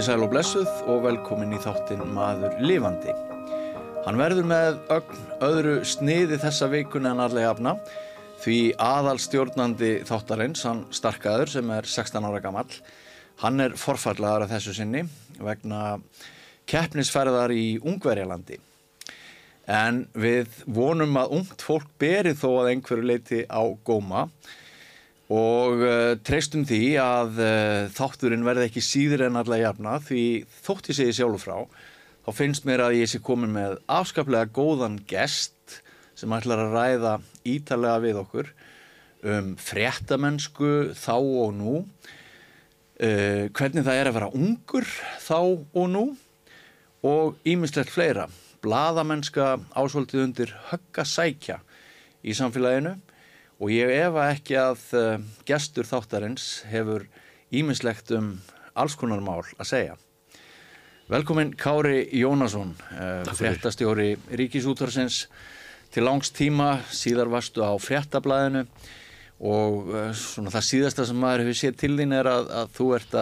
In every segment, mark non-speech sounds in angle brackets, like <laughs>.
Komið sæl og blessuð og velkomin í þáttinn Maður Livandi. Hann verður með ögn öðru sniði þessa vikun en allega afna því aðalstjórnandi þáttarins, hann Starkaður sem er 16 ára gammal, hann er forfallaðar af þessu sinni vegna keppnisferðar í Ungverjalandi. En við vonum að ungt fólk beri þó að einhverju leiti á góma og uh, treystum því að uh, þátturinn verði ekki síður en allega jafna því þótt ég segi sjálf frá þá finnst mér að ég sé komin með afskaplega góðan gest sem ætlar að ræða ítalega við okkur um fréttamennsku þá og nú. Uh, hvernig það er að vera ungur þá og nú og ímislegt fleira. Bladamennska ásvöldið undir höggasækja í samfélaginu og ég efa ekki að uh, gestur þáttarins hefur ímislegt um alls konar mál að segja. Velkomin Kári Jónasson, uh, fréttastjóri Ríkisútvarsins til langs tíma, síðar varstu á fréttablaðinu og uh, svona það síðasta sem maður hefur séð til þín er að, að þú ert,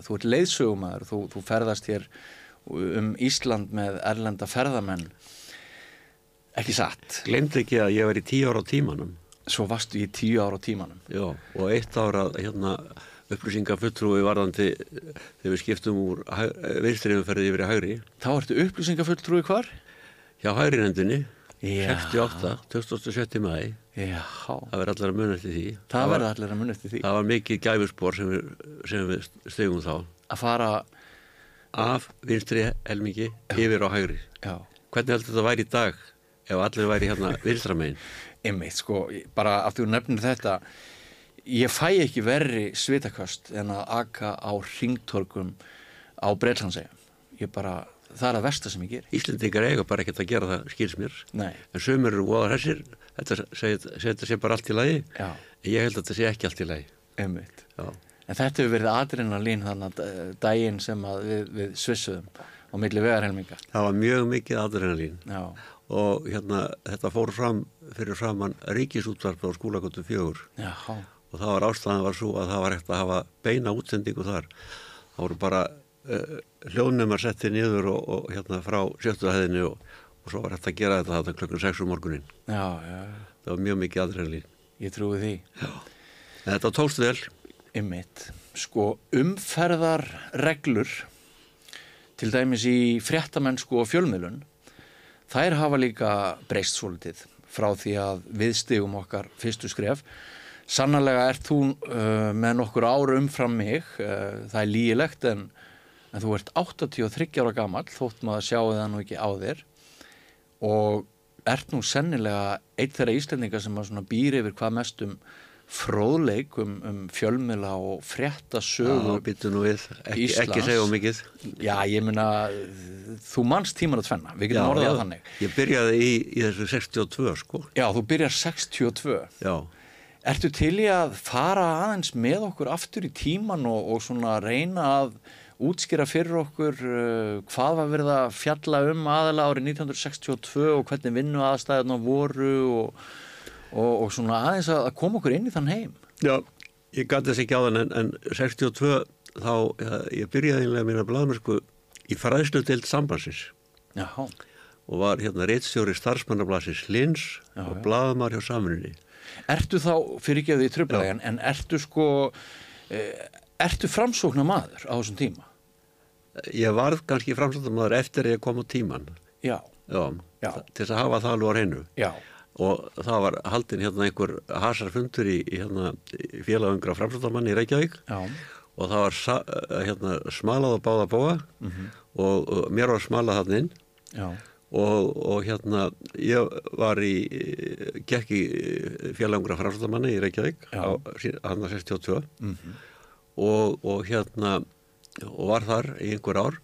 ert leiðsögumæður, þú, þú ferðast hér um Ísland með erlenda ferðamenn, ekki satt. Glemd ekki að ég var í tíu ára á tímanum Svo varstu í tíu ára á tímanum. Já, og eitt ára hérna, upplýsingafulltrúi varðandi þegar við skiptum úr vinstriðumferði yfir í hægri. Þá ertu upplýsingafulltrúi hvar? Já. 68, 27. mæði. Það verði allir að muna eftir því. Það verði allir að munna eftir því. það var mikið gæfurspor sem við, sem við stegum þá. Að fara, Af vinstri helmingi yfir á hægri. já, Hvernig heldur þetta væri í dag ef allir væri hérna vinstramegin? einmitt, sko, bara af því þú nefnir þetta, ég fæ ekki verri svitaköst en að aka á ringtorkum á Breitlandsegja. Ég bara, það er að versta sem ég ger. Íslendingar eiga bara ekkert að gera það, skils mér. Nei, En sömur eru voðar hessir, þetta segir þetta sé bara allt í lagi. já, ég held að þetta sé ekki allt í lagi. einmitt. Já. En þetta hefur verið adrenalín þannig að daginn sem að við, við svissuðum á milli vegarhelminga. Það var mjög mikið adrenalín Já, og hérna þetta fór fram fyrir framann ríkisútvarp á skólagötu fjögur já, og það var ástæðan var svo að það var hægt að hafa beina útsendingu þar. Það voru bara uh, hljóðnumar settið niður og, og hérna frá sjöftuðahæðinni og, og svo var hægt að gera þetta þetta klukkan 6 um morgunin. já, já, Það var mjög mikið adrenalín. ég trúi því. Þetta tókst vel. Ymmit, sko umferðarreglur til dæmis í fréttamennsku og fjölmiðlun þær hafa líka breyst svolítið frá því að við stigum okkar fyrstu skref. Sannarlega ert þú uh, með nokkur ára umfram mig uh, það er lígilegt en, en þú ert 83 ára gamall þótt maður sjáu það nú ekki á þér. Og ert nú sennilega eitt þeirra íslendinga sem býr yfir hvað mest um fróðleik um, um fjölmiðla og frétta sögu Já, býttu nú við. Ekki, ekki segja mikið. Já, ég meina þú manst tíman að tvenna, við getum orðað það þannig Ég byrjaði í, í þessu 62 sko. Já, þú byrjar 62 Já. Ertu til í að fara aðeins með okkur aftur í tíman og, og svona reyna að útskýra fyrir okkur uh, hvað var verið að fjalla um aðalega árið 1962 og hvernig vinnu aðstæðuna voru og, og, og svona aðeins að að koma okkur inn í þann heim Já, ég gæti þess ekki á þann en, en 62 þá, ja, ég byrjaði einlega mína blaðmennsku í fræðslu deild sambansins Já, og var hérna reittstjóri starfsmannablasins Lins Já, og já. blaðamar hjá saminni. ertu þá, fyrir ekki að því tröflaðan, en ertu sko, eh, ertu framsóknar maður á þessum tíma? Ég varð kannski framsóttamæður eftir að ég kom á tíman, Já, já, til að hafa það alveg á hreinu. já, Og það var haldin hérna einhver hasarfundur í, í hérna, félagungra framsóttamanni í Reykjavík. Já, og það var sa, hérna, smalað og báða bóa og, og mér var smalað hann inn. Og, og hérna ég var í gekk í fjarlagungra framsóttamanni í Reykjavík á hann 62 mhm, og, og hérna og var þar í einhver ár.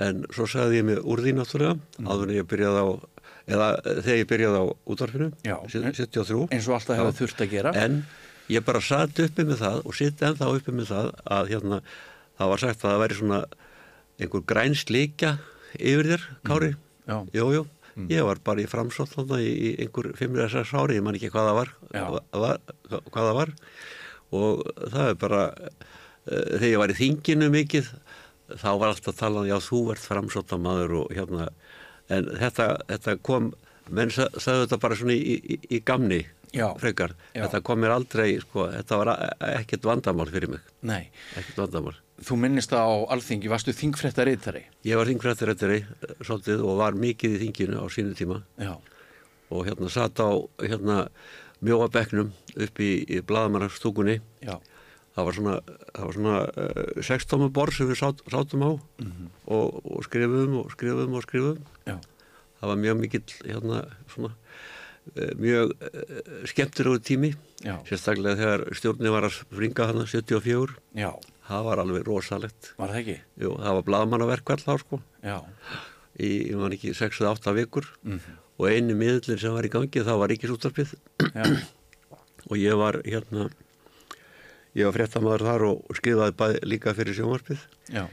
En svo sagði ég mig úr því náttúrulega Mhm. áður en ég byrjaði á eða þegar ég byrjaði á útvarfinu Já. 73 eins og alltaf hefur þurft að gera. en ég bara satt uppi með það og sitt ennþá uppi með það að hérna það var sagt að það væri svona einhver græn slíkja yfir þér, Kári. Já, Jú, jú, ég var bara í framsótt í, í einhver 5-6 ári, ég man ekki hvað það var, var hvað það var. Og það er bara uh, þegar ég var í þinginu mikið þá var alltaf talað, já þú ert framsóta maður og hérna, en þetta, þetta kom, menn sa- sagði þetta bara svona í, í, í gamni Já. frekar, Já. þetta kom mér aldrei, sko, þetta var a- ekkert vandamál fyrir mig, Nei, ekkert vandamál. þú minnist á alþingi, varstu þingfrétta reytari? Ég var þingfrættirættari svolítið og var mikið í þinginu á sínu tíma Já, og hérna satt á hérna mjóa bekknum upp í, í blaðamannarstúkunni já, það var svona, það var svona uh, sextóma borð sem við sát, sátum á og, og skrifum og skrifum og skrifum já, það var mjög mikill hérna svona uh, mjög uh, skemmtilegu tími. Já, sérstaklega þegar stjórni var að springa hana 74 já, það var alveg rosalegt. Var það ekki? Jú, það var blaðamannaverkvall þá sko. Í, ég man ekki, 6-8 vikur. Mhm. og einu miðlinn sem var í gangi það var ríkisúttarpið og ég var hérna ég var fréttamaður þar og skrifaði bæ, líka fyrir sjónvarpið. Já,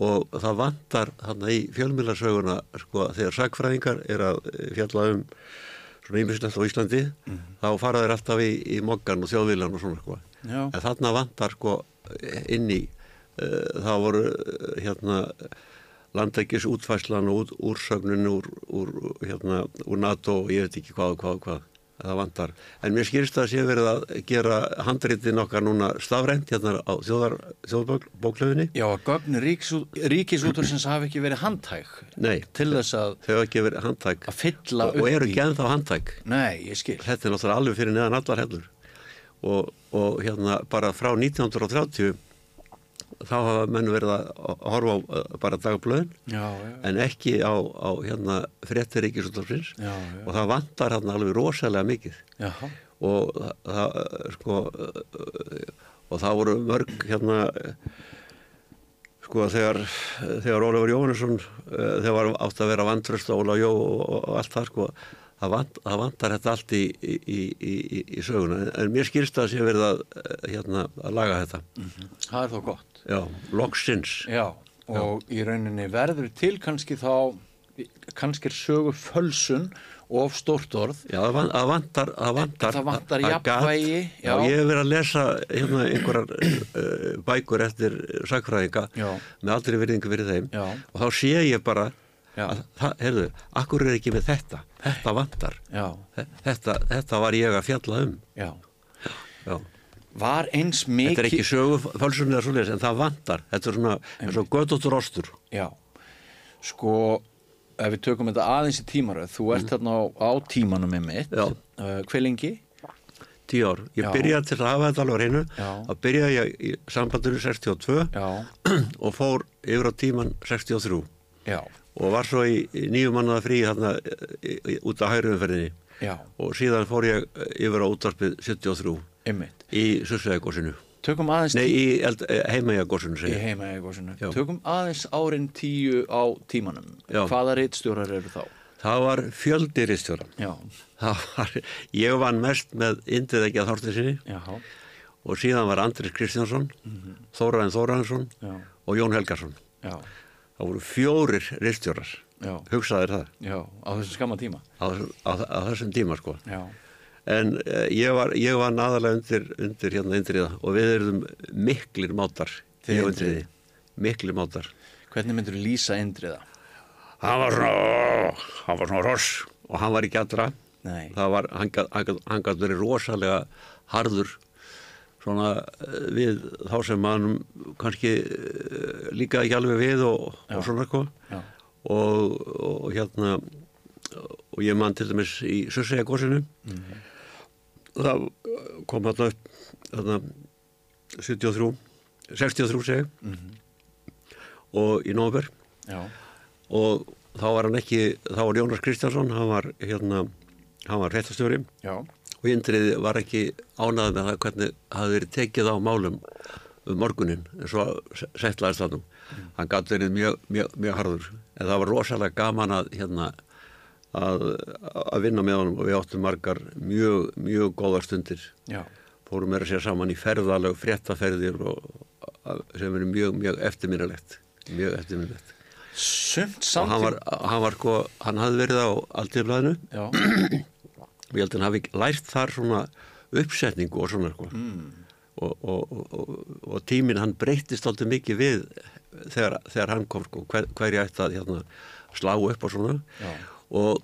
og það vantar þarna í fjölmiðlarsöguna sko þegar sagfræðingar er að eh, fjalla um svona ímislegt á Íslandi þá fara þeir alltaf í, í mokkan og þjóðvílan og svona sko. En þarna vantar sko inn í uh, það voru uh, hérna landækis útfæslan og út, úrsögnin úr, úr, hérna, úr NATO og ég veit ekki hvað og hvað og hvað það vantar. En mér skýrst að sé verið að gera handritin okkar núna stafrænt hérna á þjóðbóklöfinni. já, að gögn ríkisútursins hafi ekki verið handtæk Nei, til þess að, þau hafa ekki verið handtæk að fylla og, og eru í. ekki ennþá handtæk. Nei, ég skil. Þetta er náttúrulega alveg fyrir neðan allar hellur og, og hérna bara frá 1930 þá hafa menn verið að horfa á uh, bara dagblöðin Já, já, en ekki á, á hérna fréttir já, og það vantar hérna alveg rosalega mikið. Já, og það, uh, sko uh, og það voru mörg hérna sko þegar þegar Ólafur Jóhannesson uh, þegar var átt að vera vantröst Ólaf Jó og, og allt það sko það, vant, það vantar þetta allt í, í, í, í, söguna en, mér skýrst að sé verið að uh, hérna að laga þetta það er þó gott. já, loksins Já, og í rauninni verður til kannski þá, kannski er sögu fölsun of stórt orð. Já, það van- það vantar, það vantar, Það vantar það jafnvægi, Já, já. ég hef verið að lesa hérna einhverjar uh, bækur eftir sakfræðinga Já. með aldrei virðingu fyrir þeim Já. og þá sé ég bara Já. Að, það, heyrðu, akkur er ekki með þetta? Þetta vantar. Þetta, þetta var ég að fjalla um. Já. Já. Var eins Þetta er mikið... ekki sögu fölsunlega svo en það vantar, þetta er svona og göttóttur ostur Já, sko, ef við tökum þetta aðeins í tímaröð, þú ert þarna á, á tímanum með mitt. Uh, hver lengi? tíu ár, ég Já. byrjaði til að hafa þetta alveg hreinu. Að byrjaði ég í sambandinu 62 Já, <clears throat> og fór yfir á tíman 63 já, og var svo í, í nýju mannaða frí hérna í, í, út á hægruumferðinni og síðan fór ég yfir á útvarpið 73 ymmit. í aðeins nei, í Já. Tökum aðeins árin tíu á tímanum. Já. Hvaða reitstjórar eru þá? það var fjöldi var, ég vann mest með Indið ekki að Þortinsinni já, og síðan var Andris Kristjánsson Þóraðin Þóraðinsson og Jón Helgarsson já, það voru fjórir ristjórar já, hugsaðir það já, á þessum skamma tíma. á, á, á þessum tíma sko Já, En uh, ég var, ég var naðalega undir, undir hérna Indriða og við erum miklir mátar. Þið Indriði? Miklir mátar. hvernig myndur þú lýsa Indriða? Hann var svona, hann var svona ross og hann var ekki allra. Nei, Það var, hann gæti verið rosalega harður svona eh, við þá sem hann kannski uh, líka ekki alveg við og, og svona eitthvað. já, og, og hérna og ég man til dæmis í Sussega gósinu það kom þarna upp þarna 73 63 segi og í nóver já, og þá var hann ekki þá var Jónas Kristjánsson hann var hérna hann var réttastjóri já, og Indrið var ekki ánað með það hvernig hafði verið tekið á málum um morgunin en svo settlaðist það nú hann gæti verið mjög, mjög, mjög harður. En það var rosalega gaman að hérna að, að vinna með honum og við áttum margar mjög, mjög góðar stundir. Já, fórum meira sér saman í ferðaleg fréttaferðir og, sem er mjög, mjög eftirminnilegt mjög eftirminnilegt. Sumt og hann samtíma. var, hann var sko, hann hafði verið á Já, og ég held að hann hafi lært þar svona uppsetningu og svona sko. mm. og, og, og, og tíminn hann breyttist alltaf mikið við þegar, þegar hann kom sko, hver, hverja ætti að hérna, slá upp og svona Já. og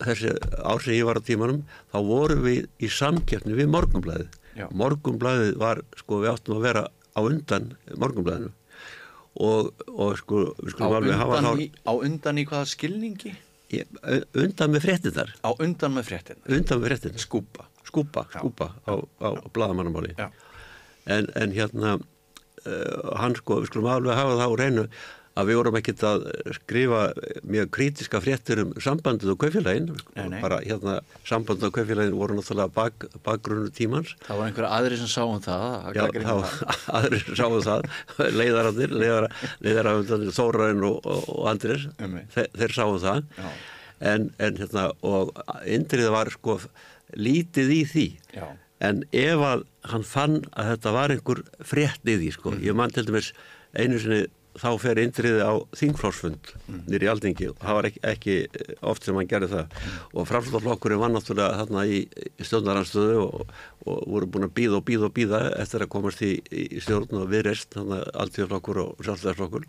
þessi ár sem ég var á tímanum þá vorum við í samkeppni við morgumblæðið morgumblæðið var sko við áttum að vera á undan morgumblæðinu og, og sko við Á skulum alveg hafa undan, í, á undan í hvaða skilningi? Undan með fréttinnar Á undan með fréttin undan með fréttinnar Skúpa. Skúpa, skúpa á, á bladamannamáli Já, en, en hérna uh, hann sko, við skulum alveg hafa það á reynu að við vorum ekkert að skrifa mjög kritiska fréttir um sambandið og kaufélagin bara hérna sambandið og kaufélagin voru náttúrulega bak, bakgrunnu tímans það var einhverja aðri sem sáum það að Já, gagnrýna þá það. <laughs> aðrir sáu það leiðarandir, leiðara, leiðarandir Þóraðin og, og, Andris Einmitt. þeir, þeir sáu það en, en hérna og Indrið var sko lítið í því Já. en ef að hann fann að þetta var einhver frétt í því sko, Mhm. ég mann til dæmis einu sinni þá fer Indriði á þingflórsfund Mhm. nýri Aldingi og það var ekki, ekki oft sem hann gerði það Mhm. og framslutaflokkurinn var náttúrulega þarna í, stjórnaranstöðu og, og voru búin að býða og býða og býða eftir að komast í, í stjórn og viðreist þannig að alltíðarflokkur og sjálfstæðarflokkur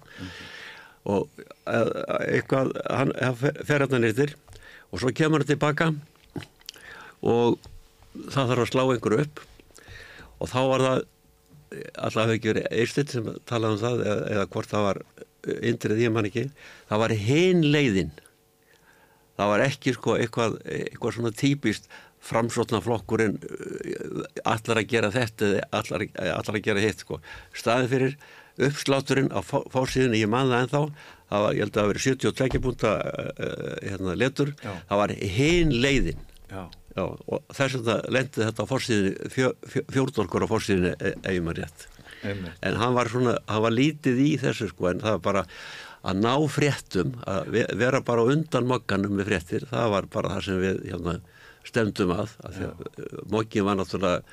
og eh, eitthvað hann fer hérna nýttir og svo kemur hann tilbaka og það þarf að slá einhverju upp og þá var það hefði ekki verið eirstitt sem talaði um það eða, eða hvort það var indrið ég man ekki. Það var hin leiðin. Það var ekki sko eitthvað, eitthvað svona típist framsótna flokkurinn allar að gera þetta eða allar, allar að gera hitt sko. Staðið fyrir uppslátturinn á fársíðunni, ég man það ennþá það var, ég held að það verið 72 púnta uh, hérna, letur, Já. það var hin leiðin. Já. Já, og þess að það lendi þetta á fórsíðinni, fjó, fjó, fjórtólkur á fórsíðinni ef maður rétt. Einmitt. En hann var svona, hann var lítið í þessu sko, en það var bara að ná fréttum, að ve- vera bara undan mokkanum með fréttir, það var bara það sem við hérna, stemdum að, að að mokkin var náttúrulega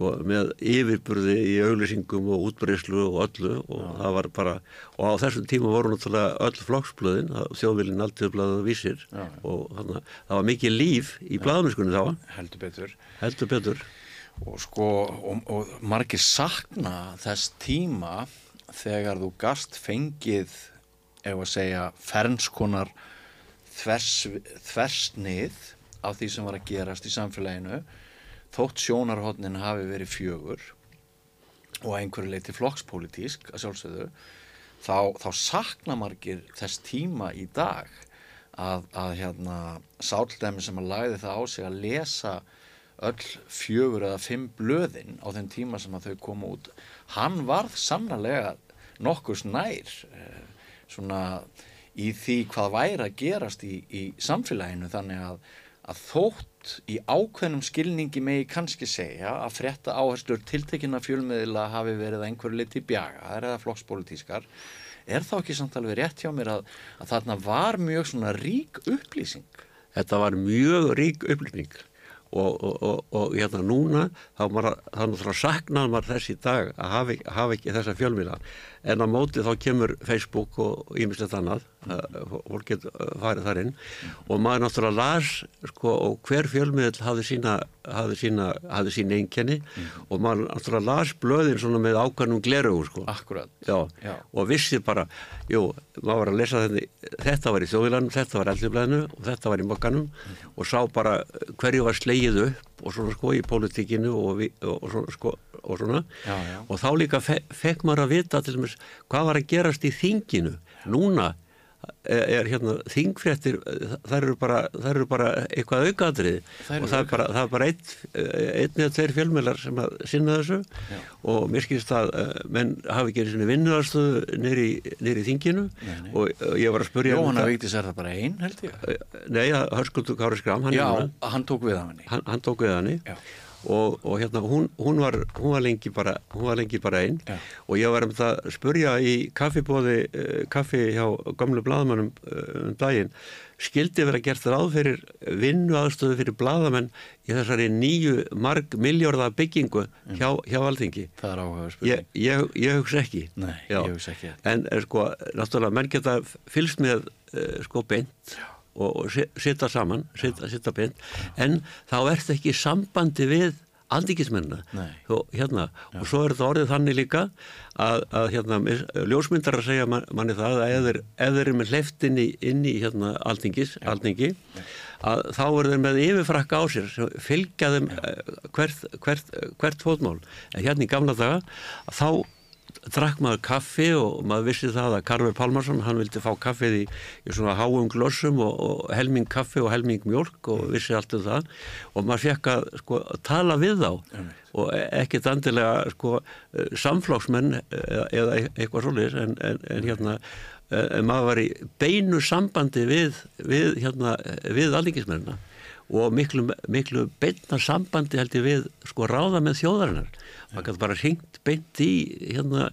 sko, með yfirburði í auglýsingum og útbreyslu og öllu og það var bara, og á þessum tíma voru náttúrulega öll flokksblöðin, þjóðvilin alltíðublaðið og vísir Já. og þannig að það var mikið líf í blaðamennskunni þá, heldur betur. Heldur betur. og sko og, og margir sakna þess tíma þegar þú gast fengið ef að segja fernskonar þvers, þversnið af því sem var að gerast í samfélaginu þótt sjónarhóttnin hafi verið fjögur og einhverju leiti flokkspolítísk að sjálfsögðu þá, þá sakna margir þess tíma í dag að, að hérna sáldæmi sem að lagði það á sig að lesa öll fjögur eða fimm blöðin á þeim tíma sem að þau koma út hann varð sannlega nokkurs nær eh, svona í því hvað væri að gerast í, í samfélaginu þannig að, að þótt í ákveðnum skilningi megi kannski segja að frétta áherslur tiltekina fjölmiðla hafi verið einhverju liti bjagaðar eða flokkspolítískar er þá ekki samt alveg rétt hjá mér að, að þarna var mjög svona rík upplýsing? Þetta var mjög rík upplýning og, og, og, og hérna núna þá þá náttúrulega saknaði maður þess í dag að hafa, ekki- hafa ekki þessa fjölmiðla en á móti þá kemur Facebook og ímislegt annað. Uh, fólk getur uh, farið þar inn. Og maður náttúrulega las sko, og hver fjölmiðl hafði sína hafði sína, hafði sína einkenni. Og maður náttúrulega las blöðin svona með ákvæmum glerugu sko. Já, Já. og vissi bara, jú, maður var að lesa þetta, þetta var í þjóðilanum, þetta var eldiblaðinu og þetta var í mokkanum og sá bara hverju var slegið upp og svona sko í pólitíkinu og, og, svona sko og svona Já, já. og þá líka fe, fekk maður að vita til dæmis hvað var að gerast í þinginu núna er, er hérna þingfréttir þær eru bara, eru bara eitthvað aukaðrið og það er bara, það er bara einn ein eða tveir fjölmjölar sem að sinna þessu Já. og mér skilst að uh, menn hafi ekki svona vinnuðarstöðu nýri, þinginu Nei, nei. og uh, ég var að spurja um Jóhanna þetta. Vigdís er það bara ein held ég Uh, Nei, Hörskuldur Kári Skram hann, Já, núna. hann tók við af hann, hann tók við Já. Og, og hérna hún, hún, var, hún var lengi bara hún var lengi bara einn Já. og ég var um það að spurja í kaffibóði uh, kaffi hjá gamlu blaðamannum uh, um daginn skildi vera gert ráð fyrir vinnu aðstöðu fyrir blaðamenn í þessari nýju marg miljörða byggingu hjá, hjá Alþingi? Það er áhuga ég, spurning. Ég, ég hugsa ekki. Nei, Já. ég hugsa ekki. En er, sko, náttúrulega menn geta fylgst með uh, sko beint. Og, og sitja saman sitja beint. En þá ert ekki sambandi við og, hérna, og svo er þetta orðið þannig líka að, að hérna, ljósmyndar að segja man, manni það að ef þeir eru með hleyft inn í, hérna, aldingis, aldingi að þá eru þeir með yfirfrakka á sér sem fylgja þeim eh, hvert, hvert, hvert fótmál. En hérna í gamla daga þá drakk maður kaffi og maður vissi það að Karver Pálmarsson hann vildi fá kaffið í, í svona háum glossum og, og helming kaffi og helming mjölk og vissi allt um það. Og maður fekk að sko, tala við þá. Og ekkert andilega sko, eh, samflóksmenn eða, eða eitthvað svolítið en, en, en hérna en maður var í beinu sambandi við, við, hérna, við alþingismennina. Og miklu, miklu beina sambandi held ég við sko ráða með þjóðarinnar maður gæti bara hringt beint í hérna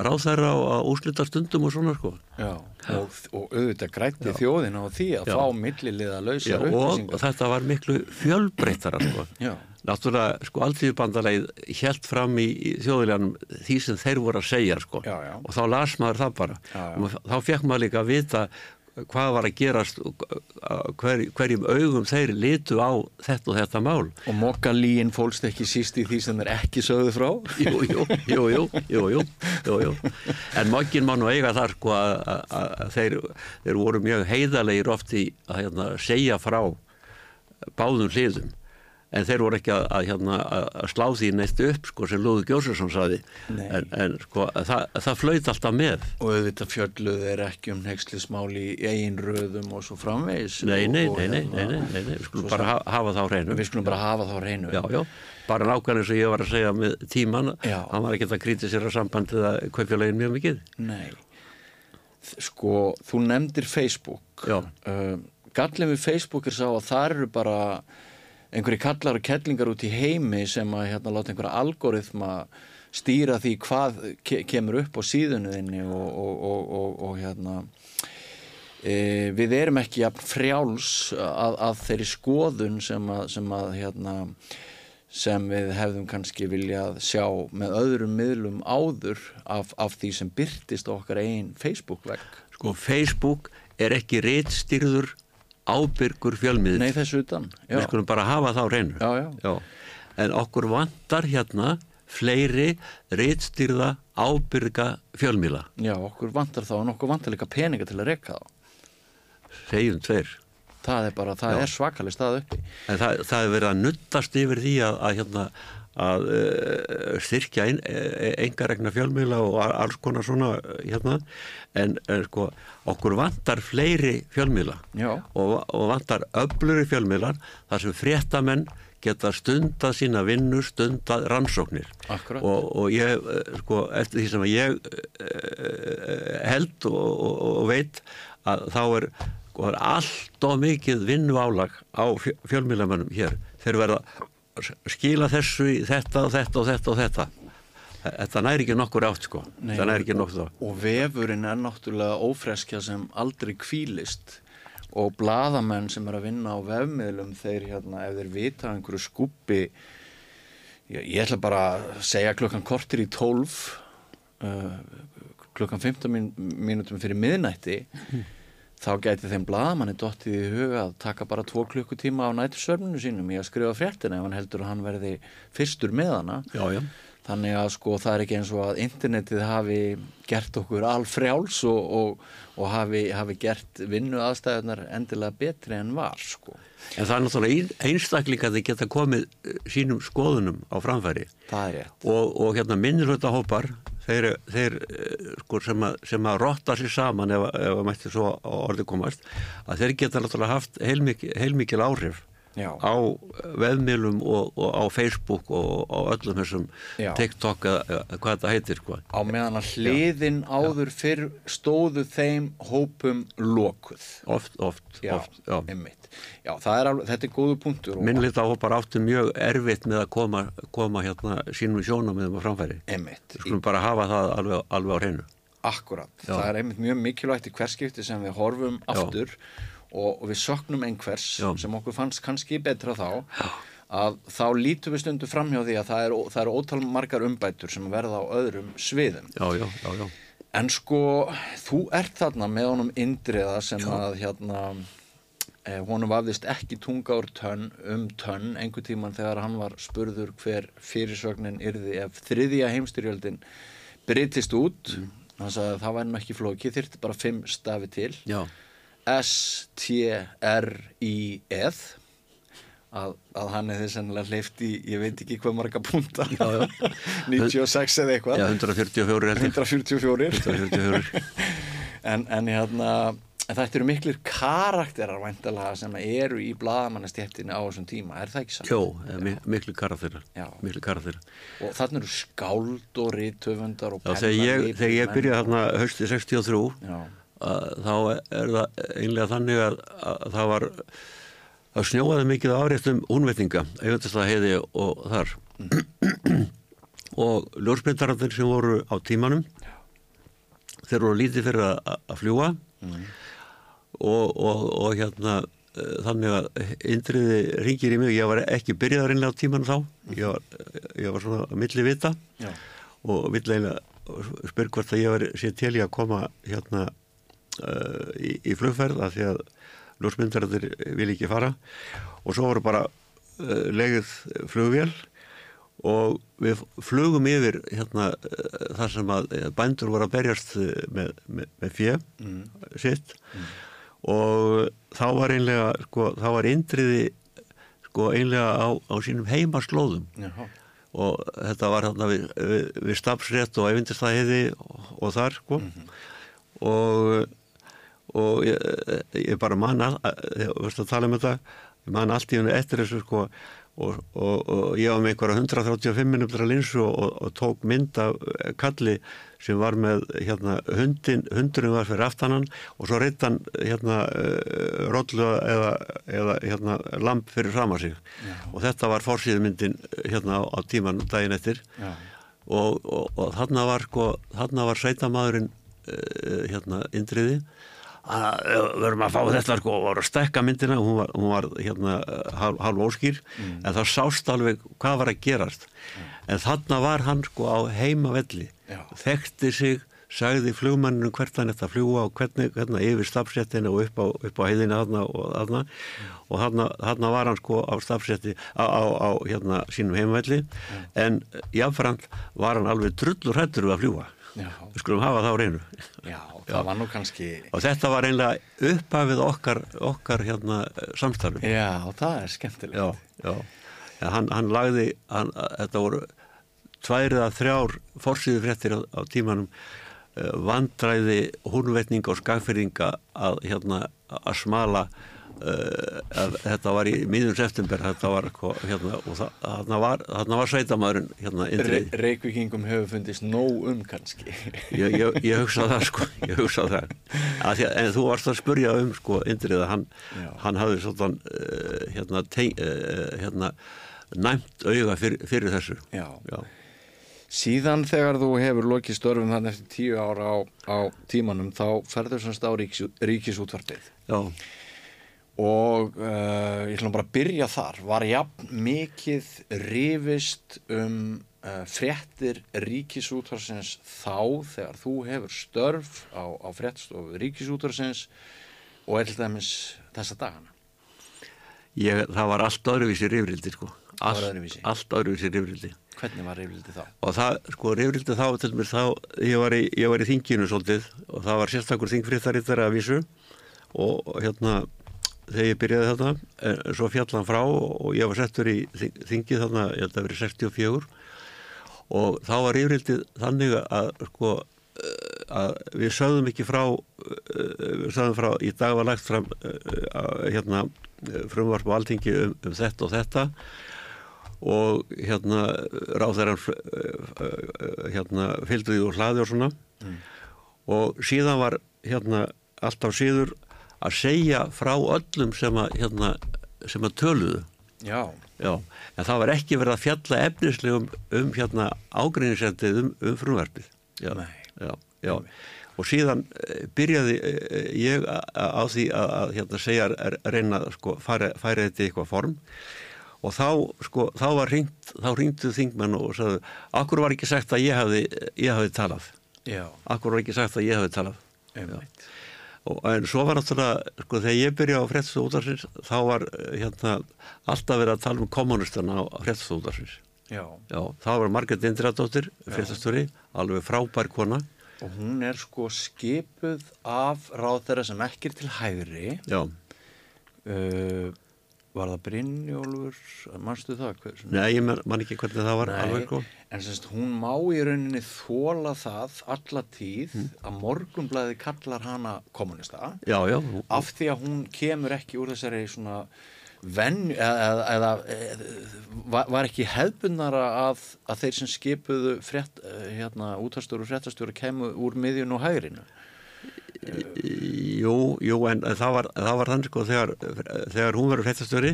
ráðæra á úslita stundum og svona sko. Já, og, og auðvitað grætti þjóðin á því að Já. fá milliliða lausa Já, og upplýsingar. þetta var miklu fjölbreyttara sko. Náttúrulega sko alltíðubandalagið helt fram í, í þjóðiljanum því sem þeir voru að segja sko. Og þá las maður það bara. Og þá fekk maður líka að vita hvað var að gerast og hver, hverjum augum þeir litu á þetta og þetta mál. Og mokkalíin fólst ekki síst í því sem þeir ekki sögðu frá? <laughs> Jú, jú, jú, jú, jú, jú, jú, jú. en mokkin má nú eiga þar sko að þeir, þeir voru mjög heiðalegir oft í að hérna, segja frá báðum hliðum en þeir voru ekki að, að, hérna, að slá því neitt upp sko sem Lúður Gjósarsson saði en, en sko það, það flöyt alltaf með. Og auðvitað fjölluð er ekki um neykslismál í eigin röðum og svo framvegis nei, nei, og, nei, nei, hérna, nei, nei, nei, við skulum bara hafa, þá hreinu. Við skulum bara hafa þá hreinu. Já, já, bara nákvæmlega eins og ég var að segja með tíman, Já. hann var ekki að kritisera sambandið að kaupjálegin mjög mikið. Nei. Sko, þú nefndir Facebook. Uh, Gallin við Facebook er sá að það eru bara einhverju kallar og kettlingar út í heimi sem að hérna láta einhverja algoritma stýra því hvað ke kemur upp á síðunuðinni og, og, og, og, hérna e, við erum ekki jafn frjáls að, að þeirri skoðun sem að, sem að hérna sem við hefðum kannski viljað sjá með öðrum miðlum áður af, af því sem byrtist okkar einn Facebook-vegg. sko Facebook er ekki reitstyrður ábyrgur fjölmiðl Nei, þessu utan. Já, við skulum bara hafa þá reynu já, já. en okkur vantar hérna fleiri reitstyrða ábyrga fjölmiðla Já, okkur vantar þá en okkur vantar líka peninga til að reka þá. segjum tveir Það er bara, það er svakalig stað uppi. en það, það er verið að nuttast yfir því að, að, hérna, að uh, styrkja engaregna fjölmiðla og alls konar svona uh, hérna. En, sko okkur vantar fleiri fjölmiðla og, og vantar öfluri fjölmiðlar þar sem fréttamenn geta stundað sína vinnu, stundað rannsóknir. Og, og ég, eh, sko, eftir því sem ég held og, og, veit að þá er, sko, er allt og mikið vinnu álag á fjölmiðlamönnum hér. Þeir verða skila þessu í þetta og þetta og þetta og þetta. Þetta næri ekki nokkur átt sko. Nei, það næri ekki nokkur þá Og vefurinn er náttúrulega ófreskja sem aldrei kvílist og bladamenn sem er að vinna á vefmiðlum þeir hérna, ef þeir vita einhverju skúpi ég, ég ætla bara að segja klukkan kortir í tólf uh, klukkan 15 mín, mínútum fyrir miðnætti þá gæti þeim bladamanni dottið í huga að taka bara tvo klukkutíma á nætursörnunu sínum í að skrifa fréttina ef hann heldur að hann verði fyrstur með hana já, já. Þannig að sko það er ekki eins og að internetið hafi gert okkur alfrjáls og, og, og hafi, hafi gert vinnu aðstæðunar endilega betri en var sko. en það er náttúrulega ein, einstaklinga þeir geta komið eh, sínum skoðunum á framfæri og, og hérna minnilhjóta hópar þeir, þeir eh, sko, sem, að, sem að rotta sér saman ef, ef að mætti svo orði komast að þeir geta náttúrulega haft heilmikil, heilmikil áhrif Já. á veðmilum og, og á Facebook og á öllum þessum Já. TikTok eða hvað þetta heitir sko. Á meðan að hliðin áður fyrr stóðu þeim hópum lokuð. oft, oft, Já, oft já. Já, er alveg, þetta er góðu punktur. minnilhjóta hópar áttu mjög erfitt með að koma, koma hérna sínum sjónum með um að framfæri Einmitt. við skulum bara hafa það alveg, alveg á hreinu Akkurat, Já. það er einmitt mjög mikilvægt í hverskipti sem við horfum aftur og, og við söknum einhvers Já. sem okkur fannst kannski betra þá að þá lítum við stundu framhjá því að það eru er ótal margar umbætur sem verða á öðrum sviðum. já, já, já, já, En sko, þú ert þarna með honum indriða sem að hérna honum vafðist ekki tunga úr tönn um tönn einhver tíman þegar hann var spurður hver fyrirsögnin yrði ef þriðja heimstyrjöldin breytist út. Hann sagði að það væri nú ekki flóki þyrfti bara fimm stafi til. Já, S-T-R-I-Eð að, að hann hefði sennilega hleyft í, ég veit ekki hvað marga punta. Já, já. <laughs> 96 eða eitthvað. Já 144 held ég. 144 144 <laughs> en, en hérna en þetta eru miklir karakterar væntalega sem eru í blaðamannastjættinu á þessum tíma, er það ekki satt? Jó, eh, mi- miklu karakterar Já. miklu karakterar. Og þannig eru skáld og rítöfundar og Já, þegar ég, ég byrjaði þarna hösti 63 Já, að, þá er það einlega þannig að, að það var það snjóaði mikið af áreistum únvetninga, eigundast að heiði og þar. Og ljósmyndarandir sem voru á tímanum þeir voru lítið fyrir að, að fljúa og, og, og hérna eh, þannig að indriði ringir í mig, ég var ekki byrjaðar innlega á tímanum þá. Ég var, ég var svona að milli vita. Já, og vill eiginlega spyr hvort að ég var sér til í að koma hérna uh, í, í flugferð af því að ljósmyndarættir vil ekki fara. Og svo voru bara uh, legið flugvél. Og við flugum yfir hérna uh, þar sem að bændur voru að berjast með, með, með fjö sitt og þá var einlega sko, þá var indriði sko einlega á, á sínum heimaslóðum. Já, og þetta var hérna við, við, við stafsrétt og æfindistæði og, og þar sko. Og og ég, ég bara man að, að, að tala um þetta ég man allt í hennu eftir þessu sko og, og, og ég var með einhverja 135 minnumdra linsu og, og, tók mynd af eh, kalli sem var með hérna hundin, hundurinn var fyrir aftanan og svo reitt hann hérna uh, rollu eða, eða hérna lamp fyrir fram að sig. Já. og þetta var fórsýðmyndin hérna á, tíman daginn eftir. Og, og, og þarna var sko, var sveitamæðurinn uh, hérna indriði. að við verðum að fá þetta sko og voru að stekka myndina. Hún var, hún var hérna eh, hálf, hálf óskýr. En þá sást alveg hvað var að gerast. En þarna var hann sko á heimavelli. Já. þekkti sig sagði flugmanninu hvert hann þetta fljúa og hvernig, hvernig yfir stafsettinu og upp á, upp á heiðina þarna og þarna. Og þarna, var hann sko á stafsetti á, á, á hérna sínum heimavelli. En jáfnframt var hann alveg drullur hættur við að fljúa við skulum hafa það á reynu já, það var nú kannski og þetta var einlega upphafið okkar, okkar hérna samstarfi já, það er skemmtilegt. Já, já. Hann, hann lagði hann, þetta voru tværið að þrjár forsýðu fréttir á, á tímanum uh, vandræði húnvetning og skagfyrringa að hérna að smala þetta var í miðjum september þetta var hérna og þarna var, þarna var sveitamæðurinn hérna Re indrið Reykvíkingum hefur fundist nóg um kannski. Ég, ég, ég hugsa það sko ég hugsa það. Að, en þú varst að spurja um sko Indrið að hann, hann hafði svona uh, hérna, uh, hérna næmt auga fyr, fyrir þessu. Já. já, Síðan þegar þú hefur lokið störfum þannig eftir tíu ára á, á tímanum þá ferður semst á ríkis, ríkisútvarpið. Já. Og uh, ég ætlum bara að byrja þar var jafn mikið rifist um uh, fréttir ríkisútvarsins þá þegar þú hefur störf á, á fréttstofu ríkisútvarsins og til dæmis þessa dagana Ég, það var allt öðruvísi rifrildi sko allt, öðruvísi. allt öðruvísi rifrildi hvernig var rifildi þá? og það, sko, rifrildi þá til mér þá, ég var í, ég var í þinginu svolítið og það var sérstakur þingfriðarittari að vísu og og hérna þegar ég byrjaði þarna, en svo fjallan frá og, og ég var settur í þing- þingið þarna, ég held að verið 64 og þá var yfirildið þannig að sko eh, að við sögðum ekki frá eh, við sögðum frá, í dag var lagt fram eh, hérna frumvarp á alþingi um, um þetta og þetta. Og hérna ráðherran hérna fylgdu því úr hlaði og svona. Og síðan var hérna alltaf síður að segja frá öllum sem að hérna sem að töluðu Já, Já, en það var ekki verið að fjalla efnislegum um hérna ágreiningsendið um, um frumvarpið. Já, Nei. já, já. Og síðan eh, byrjaði eh, ég á því að, að hérna segja, að reyna að sko, færa, þetta í eitthvað form og þá, sko, þá var hringt, þá hringdu þingmenn og sagðu, akkur var ekki sagt að ég hafi, ég hafi talað. já, Akkur var ekki sagt að ég hafi talað. einmitt og, en svo var náttúrulega sko þegar ég byrja á fréttastu útarsins þá var eh, hérna alltaf verið að tala um kommunistana á já, þá var Margret Indriðardóttir fréttastjóri, alveg frábær kona. Og hún er sko skipuð af ráð þeirra sem ekki er til hægri. já, Uh, var það Brynjólfur, mannstu það? Hver, nei, ég man, ekki hvernig það var alveg sko. En semst hún má í rauninni þóla það alla tíð Mm. að morgunblæði kallar hana kommunista já, já, af því að hún kemur ekki úr þessari svona venn eða, eða, eða var, ekki hefbundara að, að þeir sem skipuðu frétt, eh, hérna, útastjóru og fréttastjóru kemur úr miðjun og hægrinu Jú, jú, en það var, það var þannig sko þegar, þegar hún verið fréttastöri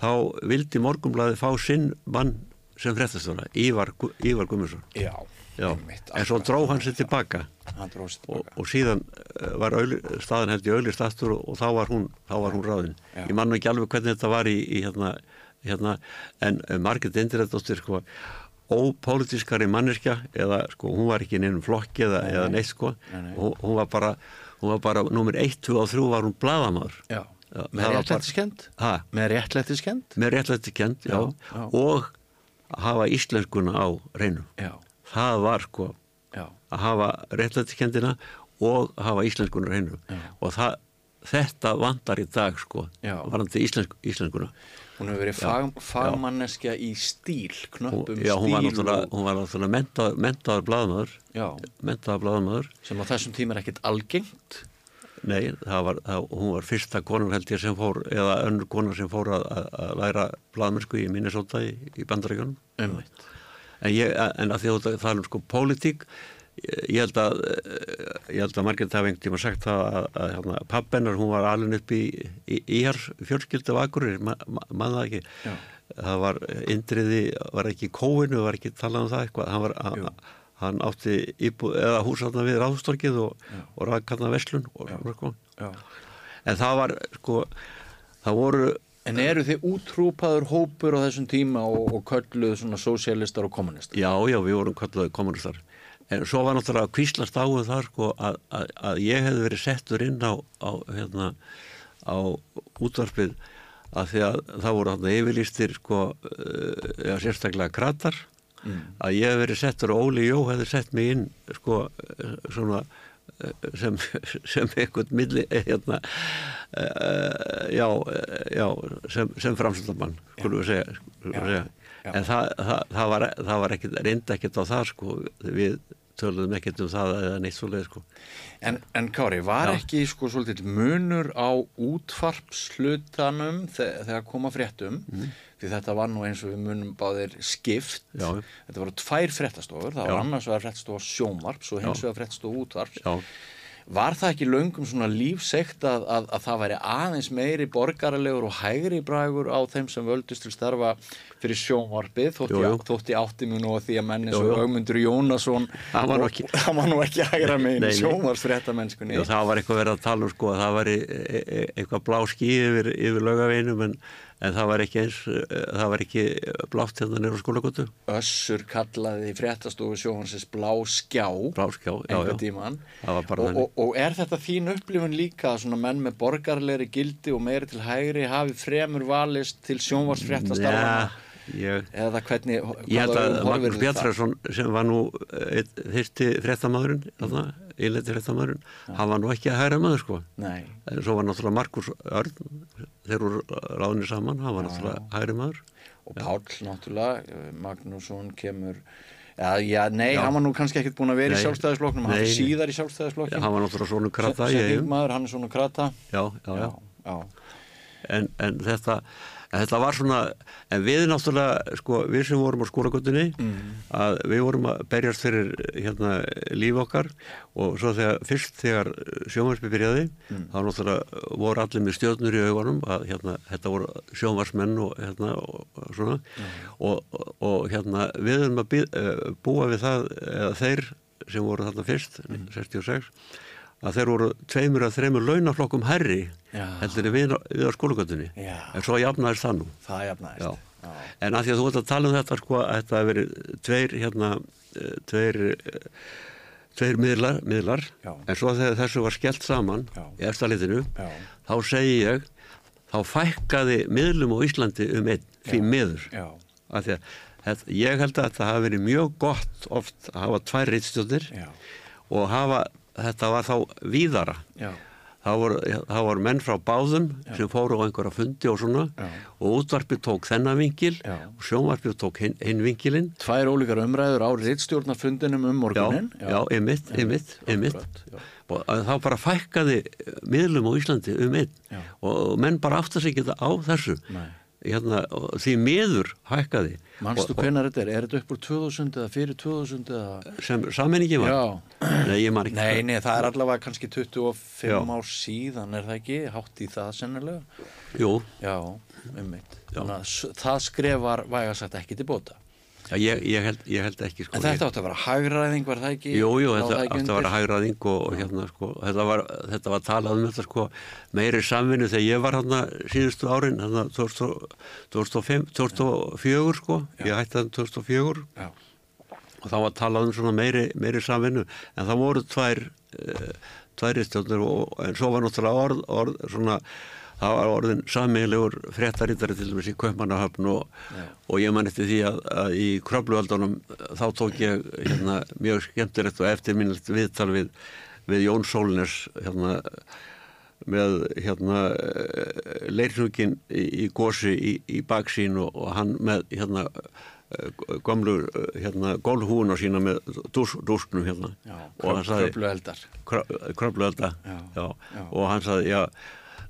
þá vildi Morgunblæði fá sinn mann sem fréttastöra, Ívar, Ívar Gummarsson. já, Já, einmitt, en svo dró hann sér tilbaka sér og, tilbaka og síðan eh, var auðli, staðan held í auðli staðstur og, og þá var hún, þá var hún ráðin. Já. Ég man nú ekki alveg hvernig þetta var í, í hérna, hérna, en uh, Margit Indirættóttir sko ópolítiskari manneskja eða sko hún var ekki nefnum flokki eða, eða nei. neitt sko. Nei, nei. hún, hún var bara hún var bara nummer 1, 2 og 3 var hún það með réttlættiskend með réttlættiskend með réttlætti kent já, Já, og hafa íslenskuna á reynu já, það var sko já, að hafa réttlætti kendina og hafa íslenskuna á reynu Já. og það, þetta vantar í dag sko varandi íslensk, íslenskuna hún hefur verið fag, fagmanneskja í stíl knöppum já, stíl og, hún var náttúrulega mentaður, mentaður blaðamaður. Já, mentaður blaðamaður. Sem á þessum tíma er ekkit algengt. Nei, það var, það, hún var fyrsta konan held ég sem fór, eða önnur konan sem fór að, að, að læra blaðmennsku í Minnesota í, í bandaríkjunum. ummitt En, en að því að það er um sko pólitík, ég held að, eh, ég held að Margrét hafi einhvern tíma sagt það að, að, að, að pappennar, hún var alveg upp í, í, í hér fjölskyldu af Akureyri, ma, ma, maður það ekki. Já. Það var indriði, var ekki í kóinu, var ekki talað um það eitthvað, hann var, hann, átti íbúð, eða húsarna við ráðstorkið og, og ræðkanna veslun og já. En það var, sko, það voru, En eru þið útrúpaður hópur á þessum tíma og, og kölluð svona sósialistar og kommunistar? já, já, við vorum kallaði kommunistar. En svo var náttúrulega kvíslast á um það, sko, að, að, að ég hefði verið settur inn á, á hérna, á útvarpið að því að það voru þarna yfirlýstir, sko, uh, já, sérstaklega kratar, að ég hefði verið settur og Óli Jó hefði sett mig inn, sko, eh, svona, eh, sem, <laughs> sem einhvern milli, eh, hérna, já, eh, já, sem, sem framsöldamann, skulum við segja, skulum við segja. En það, það, það var, það var ekkit, reyndi ekkit á það, sko, við töluðum ekkit um það eða neitt svo leið, sko. En, en Kári, var Já. ekki sko svolítið munur á útfarpslutanum þe- þegar koma fréttum? Því þetta var nú eins og við munum báðir skipt. Já. þetta voru tvær fréttastofur, það var Já. annars vegar fréttastofa sjónvarps og hins vegar fréttastofa útvarps. Já, Var það ekki löngum svona lífsegt að, að, að það væri aðeins meiri borgaralegur og hægri bragur á þeim sem völdust til starfa fyrir sjónvarpið þótti, Jú, jú. þótti átti mjög nú að því að menni svo jú. Ögmundur Jónasson Hann var nú ekki- <laughs> hann var nú ekki hægra megin sjónvarsfréttamennskunni Já, það var eitthvað verið að tala um sko að það var eitthvað blá skí yfir, yfir laugaveinum en, en það var ekki eins, eh, það var ekki blátt hérna nýra skólagötu. Össur kallaði fréttastofu sjónvarsins blá skjá Blá skjá, já, já. og, og, og er þetta þín upplifun líka að svona menn með borgarlegri gildi og meiri til hægri hafi fremur valist til sjónvarsfréttastarfana ég, eða hvernig ég held að Magnús? Bjartfræðsson sem var nú einn fyrsti fréttamaðurinn, fréttamaðurinn, hann var nú ekki að hæra maður sko. Nei, svo var náttúrulega Markus Örn, þeir voru ráðinni saman, hann var náttúrulega hægri maður. og Páll náttúrulega, eh, Magnússon kemur Já, já, nei, Já. hann var nú kannski ekkert búin að vera í Nei. sjálfstæðisflokknum, hann er nei. síðar í sjálfstæðisflokkin Hann var náttúrulega svona krata í eigum. Settingmaður, hann er svona krata Já, já, já. já, en, en þetta en þetta var svona, en við náttúrulega sko, við sem vorum á skólagötunni að við vorum að berjast fyrir hérna líf okkar og svo þegar, fyrst þegar sjónvarsby byrjaði, þá náttúrulega voru allir með stjórnur í augunum að hérna, þetta voru sjónvarsmenn og hérna og, svona. Og, og, og hérna við erum að býð, búa við það, eða þeir sem voru þarna fyrst, 66 að þeir voru tveimur að þreimur launaflokkum herri heldur við, á skólagötunni Já. en svo jafnaðist það nú það jafnaðist Já. en að því að þú ert að tala um þetta sko, að þetta hefur verið tveir hérna, eh, tveir eh, tveir miðlar, miðlar en svo þegar þessu var skellt saman Já. í eftir litinu Já. þá segi ég þá fækkaði miðlum á Íslandi um einn því miður af því að þetta, ég held að það hafi verið mjög gott oft að hafa tvær rittstjóttir Já. og hafa, þetta var þá víðara Já. það voru, menn frá báðum sem fóru á einhverja fundi og svona Já. og útvarpið tók þennan vingil Já. og sjónvarpið tók hinn, hinn vingilinn Tvær ólíkar umræður á rittstjórnarfundinum um já, morgunin. já, einmitt, einmitt, einmitt Akkurat, já. og þá bara fækkaði miðlum á Íslandi um einn Já. og menn bara átta sig ekki á þessu Nei. Hérna, því miður hækkaði Manstu hvenar þetta er? Er þetta upp úr 2000 eða fyrir 2000 eða? sem sammenningi var Já. nei, ég man ekki Nei, nei, það er allavega kannski 25 Já. ár síðan, er það ekki? Hátt í það sennilega? Jú, Já, einmitt. Þannig að það skrefar vægasagt ekki til bóta. Já, ég, ég, held, ég held ekki sko, En þetta átti að vera hagræðing, var það ekki? Jú, jú, þetta það átti að vera undir? hægraðing og, og hérna sko, þetta var, þetta var talað um þetta sko meiri samvinnu þegar ég var hérna síðustu árin, hérna 2005, 2004 sko, ég hætti þann 2004 Já, og þá var talað um svona meiri, meiri samvinnu en það voru tvær uh, tvær istjóðnir og en svo var náttúrulega orð, orð svona það var orðin sammeiglegur fréttarítari til dæmis í Kaupmannahöfn og, og ég man eftir því að, að í kröfluöldunum þá tók ég hérna, mjög skemmtilegt og eftirminnilegt viðtal við, við Jón Sólnes hérna með hérna leirnugin í, í gósi í, í baksín og, og hann með hérna gamlu hérna gólhúuna sína með dús, dúsknum hérna já, og hann sagði kröflu eldar. kröfluelda Já, já, já. og hann sagði já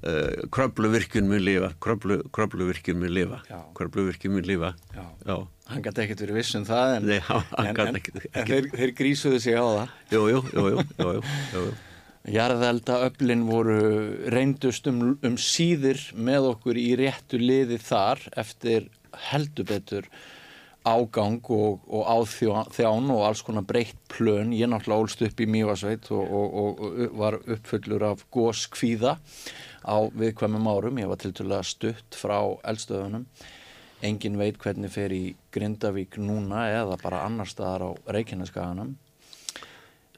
uh, kröfluvirkjun mun lifa kröflu, kröfluvirkjun mun lifa Já. kröfluvirkjun mun lifa Já. já, Hann gæti ekkert verið viss um það, en, Nei, en, en, en þeir, þeir grísuðu sig á það. jú, jú, jú, jú, jú, jú, jú, jú. Jarðelda öflin voru reyndust um, um síðir með okkur í réttu liði þar eftir heldur betur ágang og, og áþján og alls konar breytt plön. Ég náttúrulega ólst upp í Mývasveit og, og, og, og var uppfullur af góskvíða á viðkvæmum árum. Ég var tilturlega stutt frá eldstöðunum. Engin veit hvernig fer í Grindavík núna eða bara annar staðar á Reykjaneskaganum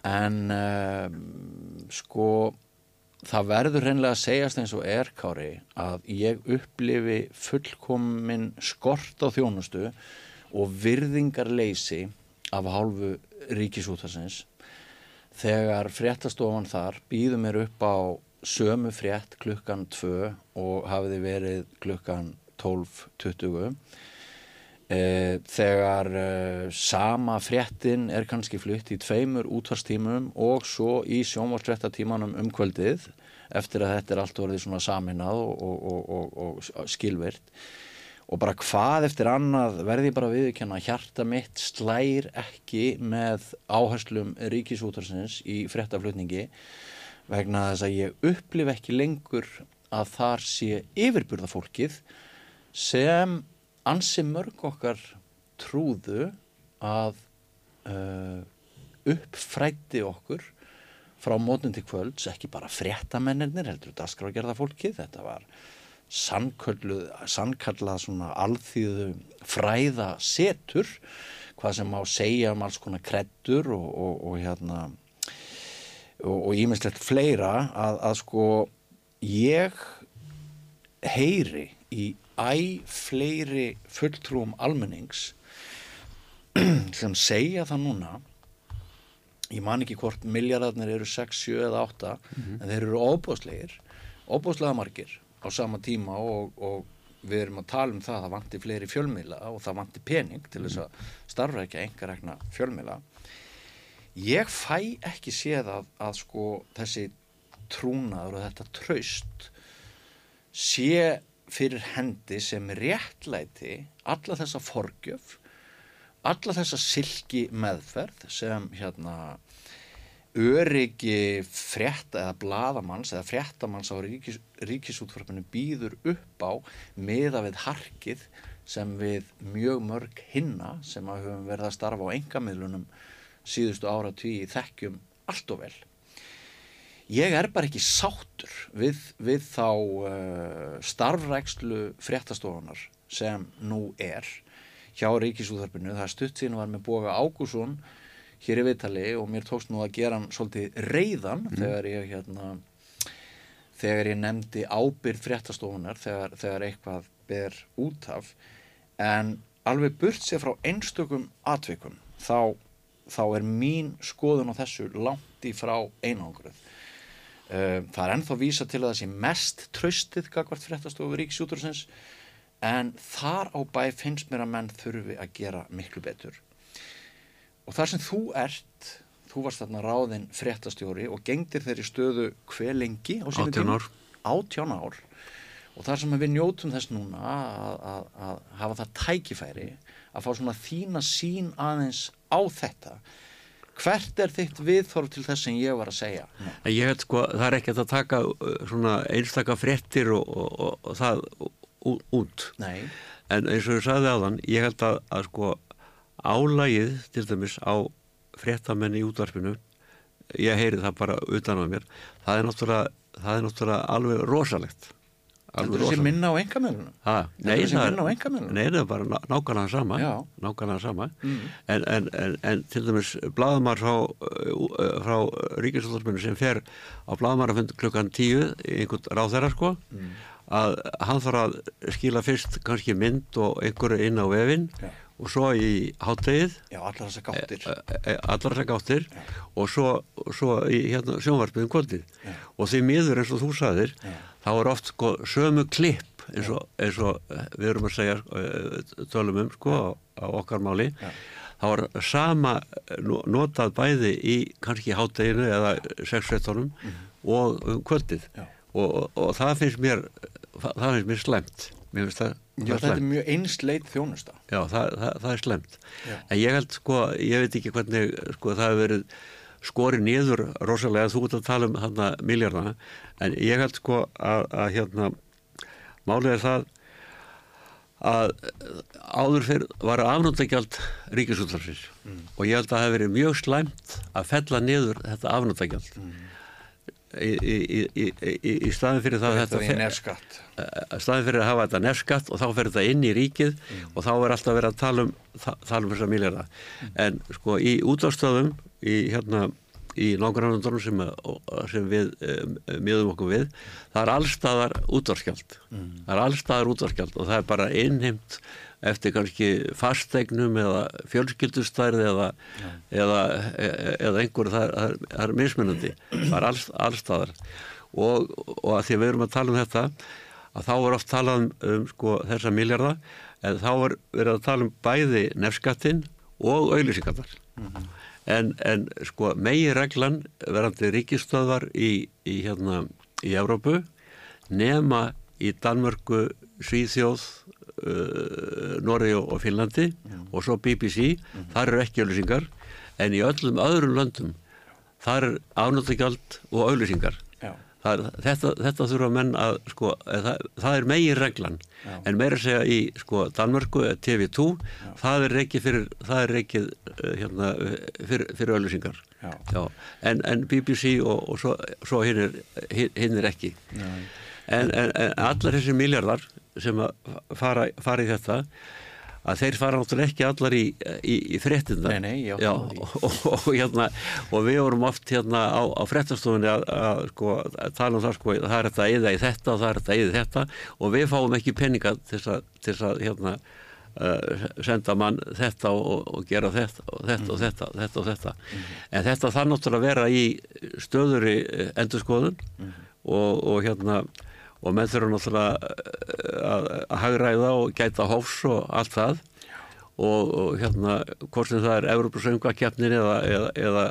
en um, sko það verður hreinlega að segjast eins og er Kári að ég upplifi fullkomin skort á þjónustu og virðingarleysi af hálfu ríkisútarsins þegar fréttastofan þar býður mér upp á sömu frétt klukkan 2 og hafiði verið klukkan 12.20 e, þegar e, sama fréttin er kannski flutt í tveimur útvarstímum og svo í sjónvarsfréttatímanum um kvöldið eftir að þetta er allt orðið svona saminað og, og, og, og, skilvirt og bara hvað eftir annað verði bara að hjarta mitt slægir ekki með áherslum ríkisútarsins í fréttaflutningi vegna þess að ég upplif ekki lengur að þar sé yfirburða fólkið sem ansi mörg okkar trúðu að uh, uppfrætti okkur frá mótun til kvölds, ekki bara fréttamennir heldur þetta skrágerða fólkið, þetta var sannkallað svona alþýðu fræða setur, hvað sem má segja um alls konar kreddur og, og, og hérna og ímislegt fleira að, að sko ég heyri í æ fleiri fulltrúum almennings <clears throat> sem segja það núna. Ég man ekki hvort miljardarnir eru 6, 7 eða 8 en þeir eru óbúslegir óbúslega margir á sama tíma og, og við erum að tala um það að það vanti fleiri fjölmiðla og það vanti pening til þess að starfrækja engarekna fjölmiðla ég fæ ekki séð að, að sko þessi trúnaður og þetta traust sé fyrir hendi sem réttlæti alla þessa forgjöf alla þessa silki meðferð sem hérna öryggi frétta eða bladamanns eða fréttamanns á ríkis, ríkisútvarpinu býður upp á miða við harkið sem við mjög mörg hinna sem að höfum verið að starfa á engamidlunum síðustu ára tíu þekkjum allt og vel. Ég er bara ekki sáttur við, við þá uh, starfrækslu fréttastofunar sem nú er hjá Ríkisúðarpinu, það stutt síðan var með Boga Ágússon hér í viðtali og mér tókst nú að gera hann svolítið reyðan þegar ég hérna þegar ég nefndi ábyrð fréttastofunar þegar, þegar eitthvað ber út af. En alveg burt sér frá einstökum atvikum þá, þá er mín skoðun á þessu langt í frá einangruð Uh, það er ennþá vísa til að það sé mest tröstið gagvart fréttastofu ríksjútursins en þar á bæ finnst mér að menn þurfi að gera miklu betur og þar sem þú ert þú varst þarna ráðinn fréttastjóri og gengdir þeirri stöðu hver lengi á sínum 18 tíma? ár. 18 ár og þar sem við njótum þess núna að, að, að hafa það tækifæri að fá svona þína sín aðeins á þetta hvert er þitt viðþorf til þess sem ég var að segja ég held sko, það er ekkert að taka uh, svona einstaka fréttir og, og, og, og það út. Nei, En eins og ég sagði áðan, ég held að, að sko álægið til dæmis á fréttamenn í útvarpinu, ég heyri það bara utan á mér, það er náttúrulega, það er náttúrulega alveg rosalegt. Heldur þessi minna á engamennunum Ha, Heldur nei, þessi það minna á er, einkamiðlunum? nei, það er bara ná- nákvæmlega sama, Já. nákvæmlega sama. Mm. En, en, en, en til dæmis blaðamar frá, uh, frá Ríkisúttarpinu sem fer á blaðamarafund klukkan tíu einhvern ráðherra sko Mm. að hann þarf að skila fyrst kannski mynd og einhverju inn á vefinn Já. Og svo í háttegið Já, allar þessar gáttir. Allar þessar gáttir. Og svo, svo í hérna, sjónvarpið um kvöldið. Já. og því miður eins og þú saðir Já. þá er oft sko, sömu klipp eins og, eins og eh, við erum að segja eh, tölum um sko, á, á okkar máli. Já. þá er sama eh, no- notað bæði í kannski hátteginu eða sexfrettunum og um kvöldið. Já. og, og, og það finnst mér það finnst mér slemt mér finnst það, Já, þetta er mjög einsleit þjónusta Já, það, það, það er slemt. Já. En ég held sko, ég veit ekki hvernig sko, það hefur verið skori niður rosalega, þú ert að tala um hann miljardana, en ég held sko að, að hérna málið er það að áður fyrir var afnóttagjald ríkisútlarsins Mm. og ég held að það hefur verið mjög slæmt að fella niður þetta afnóttagjald Mm. Í, í, í, í, staðin fyrir það að Þetta staðin fyrir að hafa þetta nefskatt og þá fer þetta inn í ríkið og þá er alltaf verið að tala um, ta- tala um þessa miljarda en sko í útástöðum í hérna í nágrannandunum sem, sem við um, miðum okkur við það er allstaðar útvarskjald það er allstaðar útvarskjald og það er bara innheimt eftir kannski fastegnum eða fjölskyldustærð eða, eða, eða einhver það, er- það, er- mismunandi það er alls, allstaðar og, og að því að við erum að tala um þetta að þá er oft talað um, um sko, þessa miljarda en þá er verið að tala um bæði nefskattinn og auðlýsingarnar en, en sko megi reglan verandi ríkistöðvar í, í hérna í Evrópu nema í Danmörku, Svíþjóð uh, Noregi og Finnlandi og svo BBC, þar eru ekki auðlýsingar en í öllum öðrum löndum þar er afnóttagjald og auðlýsingar Já, þetta, þetta þurfa menn að sko, það, það er megin reglan Já. en meira segja í sko, Danmörku eða TV2 það er ekki fyrir það er ekki hérna, fyrir, fyrir öllusingar Já. en, en BBC og, og svo, svo hinn er, hin er ekki. Já, en, en, en allar þessi miljardar sem fara, fara í þetta að þeir fara náttúrulega ekki allar í, í, í fréttinda og, og, og, hérna, og við vorum oft hérna á, á fréttastofunni að, að, sko, að tala um það sko, það er þetta eða í þetta og það er þetta eða í þetta og við fáum ekki peninga til þess að, hérna, uh, senda mann þetta og, og gera þetta og þetta og þetta, þetta og þetta. En þetta þarf náttúrulega að vera í stöðuri endurskoðun og, og hérna og menn þurfa náttúrulega eh, að, hagræða og gæta hófs og allt það. Og, og hérna hvort sem það er Evropasöngvakeppnin eða, eða, eða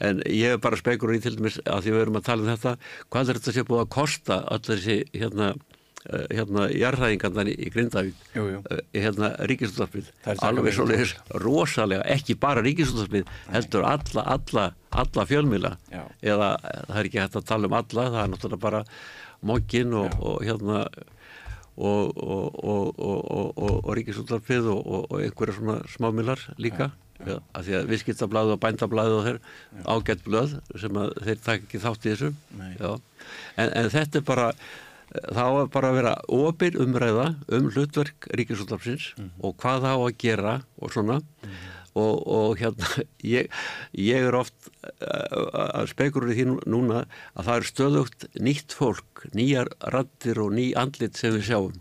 en ég er bara spekur í til dæmis að því við erum að tala um þetta hvað er þetta sé búið að kosta allir þessi hérna eh, hérna jarðhæðingarnar í, Grindavík? Jú, jú. eh, hérna ríkisúttarpið alveg við svo leiðis rosalega, ekki bara ríkisúttarpið heldur alla, alla, alla fjölmila eða það er ekki hægt að tala um alla það er náttúrulega bara mokkin og, og hérna og, og, og, og, og ríkisúttarpið og, og einhverja svona smámilar líka. Ja, af því að viðskiptablaðu og bændablaðu og þeir ágætt blöð sem að þeir taka ekki þátt í þessu. Já. en, en þetta er bara þá er bara að vera opin umræða um hlutverk ríkisúttarpsins og hvað það á að gera og svona og, og hérna <laughs> ég, ég er oft uh, að spekurur í því núna að það er stöðugt nýtt fólk nýjar rattir og ný andlit sem við sjáum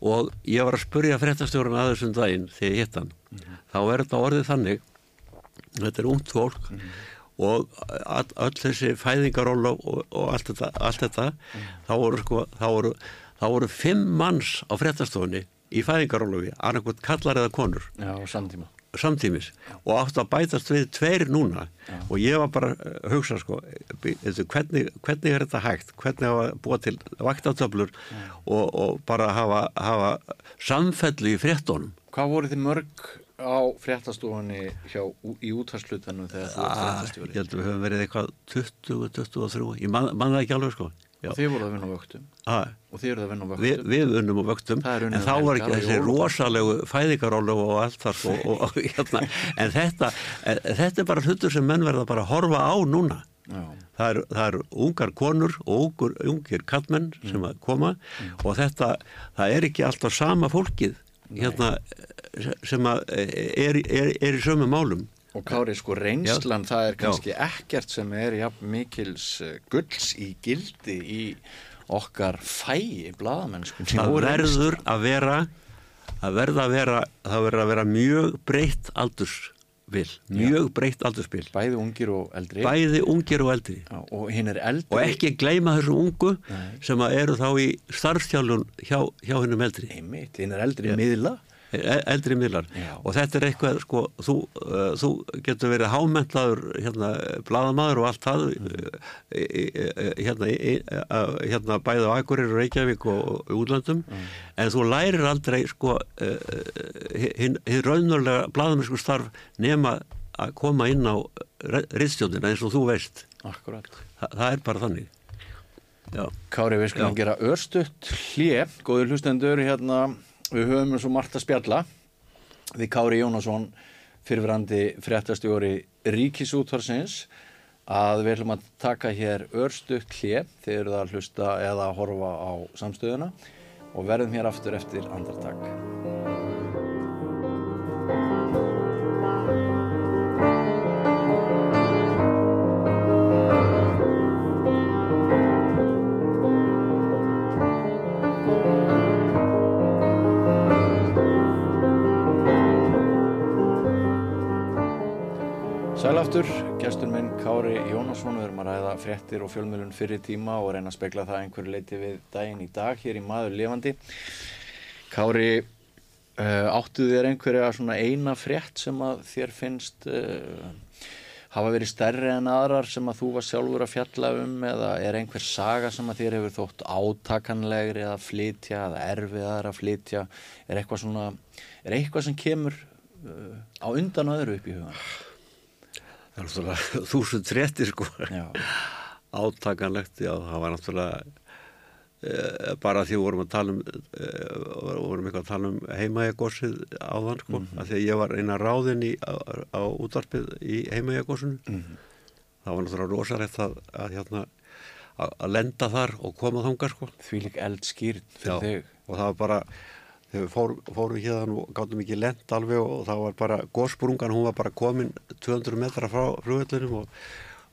og ég var að spurja fréttastjórun að þessum daginn þegar ég hitt hann mm -hmm. þá er þetta orðið þannig þetta er ungt fólk mm -hmm. og all þessi fæðingaról og, og allt þetta, allt þetta mm -hmm. þá voru sko þá voru, þá voru fimm manns á fréttastofunni í fæðingarólufi, annarkot kallar eða konur Já, samtíma samtímis og átt að bætast við tveir núna. Já. og ég var bara að hugsa sko, hvernig, hvernig er þetta hægt? Hvernig hafa búið til vaktatöflur og, og bara hafa, hafa samfellu í fréttonum Hvað voru þið mörg á fréttastofunni hjá, í útvarslutanum þegar þú ert fréttastjóri? Ég held að við höfum verið eitthvað 20-23 ég manna man það ekki alveg sko Já. Þið voruð að vinna á vöktum ha. og þið eruð að vinna á vöktum Vi, Við unnum á vöktum en þá var ekki þessi rosalegu fæðikarólu og allt þar sko, og, og, hérna. en þetta, þetta er bara hlutur sem menn verða bara að horfa á núna það eru er ungar konur og ungur, ungir kallmenn mm. sem að koma mm. og þetta, það er ekki alltaf sama fólkið hérna, sem að er, er, er í sömu málum Og Kári, sko reynslan, já, það er kannski já. ekkert sem er ja, mikils uh, gulls í gildi í okkar fæi bladamennsku. Það verður að vera, það verður að vera, það verður að vera mjög breytt aldursvill, mjög já. breytt aldursvill. Bæði ungir og eldri. Bæði ungir og eldri. og hinn er eldri. Og ekki gleyma þessu ungu Nei. sem eru þá í starfstjálun hjá, hjá hennum eldri. Einmitt, hinn er eldri miðla. E, eldri miðlar Já. og þetta er eitthvað sko, þú, uh, þú getur verið hámentaður hérna, bladamadur og allt það mm. hérna, hérna bæðið á Ægurir, Reykjavík og útlandum mm. en þú lærir aldrei sko hinn raunverulega bladamennsku starf nema að koma inn á riðstjóðina eins og þú veist Akkurat Þa, það er bara þannig Já. Kári, við skulum gera örstutt hlið, góður hlustendur hérna Við höfum svo margt að spjalla við Kári Jónasson fyrirverandi fréttastjóri Ríkisútvarsins að við ætlum að taka hér örstukt hlið þegar það hlusta eða horfa á samstöðuna og verðum hér aftur eftir andartak. Aftur, gestur minn Kári Jónasson, við erum að ræða fréttir og fjölmjölun fyrir tíma og reyna að spekla það einhverju leiti við daginn í dag hér í maður lifandi. Kári, uh, áttu þér einhverja svona eina frétt sem að þér finnst uh, hafa verið stærri en aðrar sem að þú var sjálfur að fjalla um eða er einhver saga sem að þér hefur þótt átakanlegri að flytja eða erfiðar að flytja, er eitthvað svona, er eitthvað sem kemur uh, á undan öðru upp í hugan? Það er náttúrulega <laughs> þúsund fréttir sko átakanlegt, já það var náttúrulega e, bara því vorum að tala um e, vorum eitthvað að tala um heimaegósið áðan sko, mm -hmm. að því að ég var eina ráðin í, á, á útvarpið í heimaegósinu mm -hmm. það var náttúrulega rosalegt að, að hérna að lenda þar og koma þángar sko. Því lík eld skýrt fyrir þig og það var bara þegar við fór, fórum hérna og gáttum ekki lent alveg og það var bara góðsprungan, hún var bara komin 200 metra frá flugvöldunum og,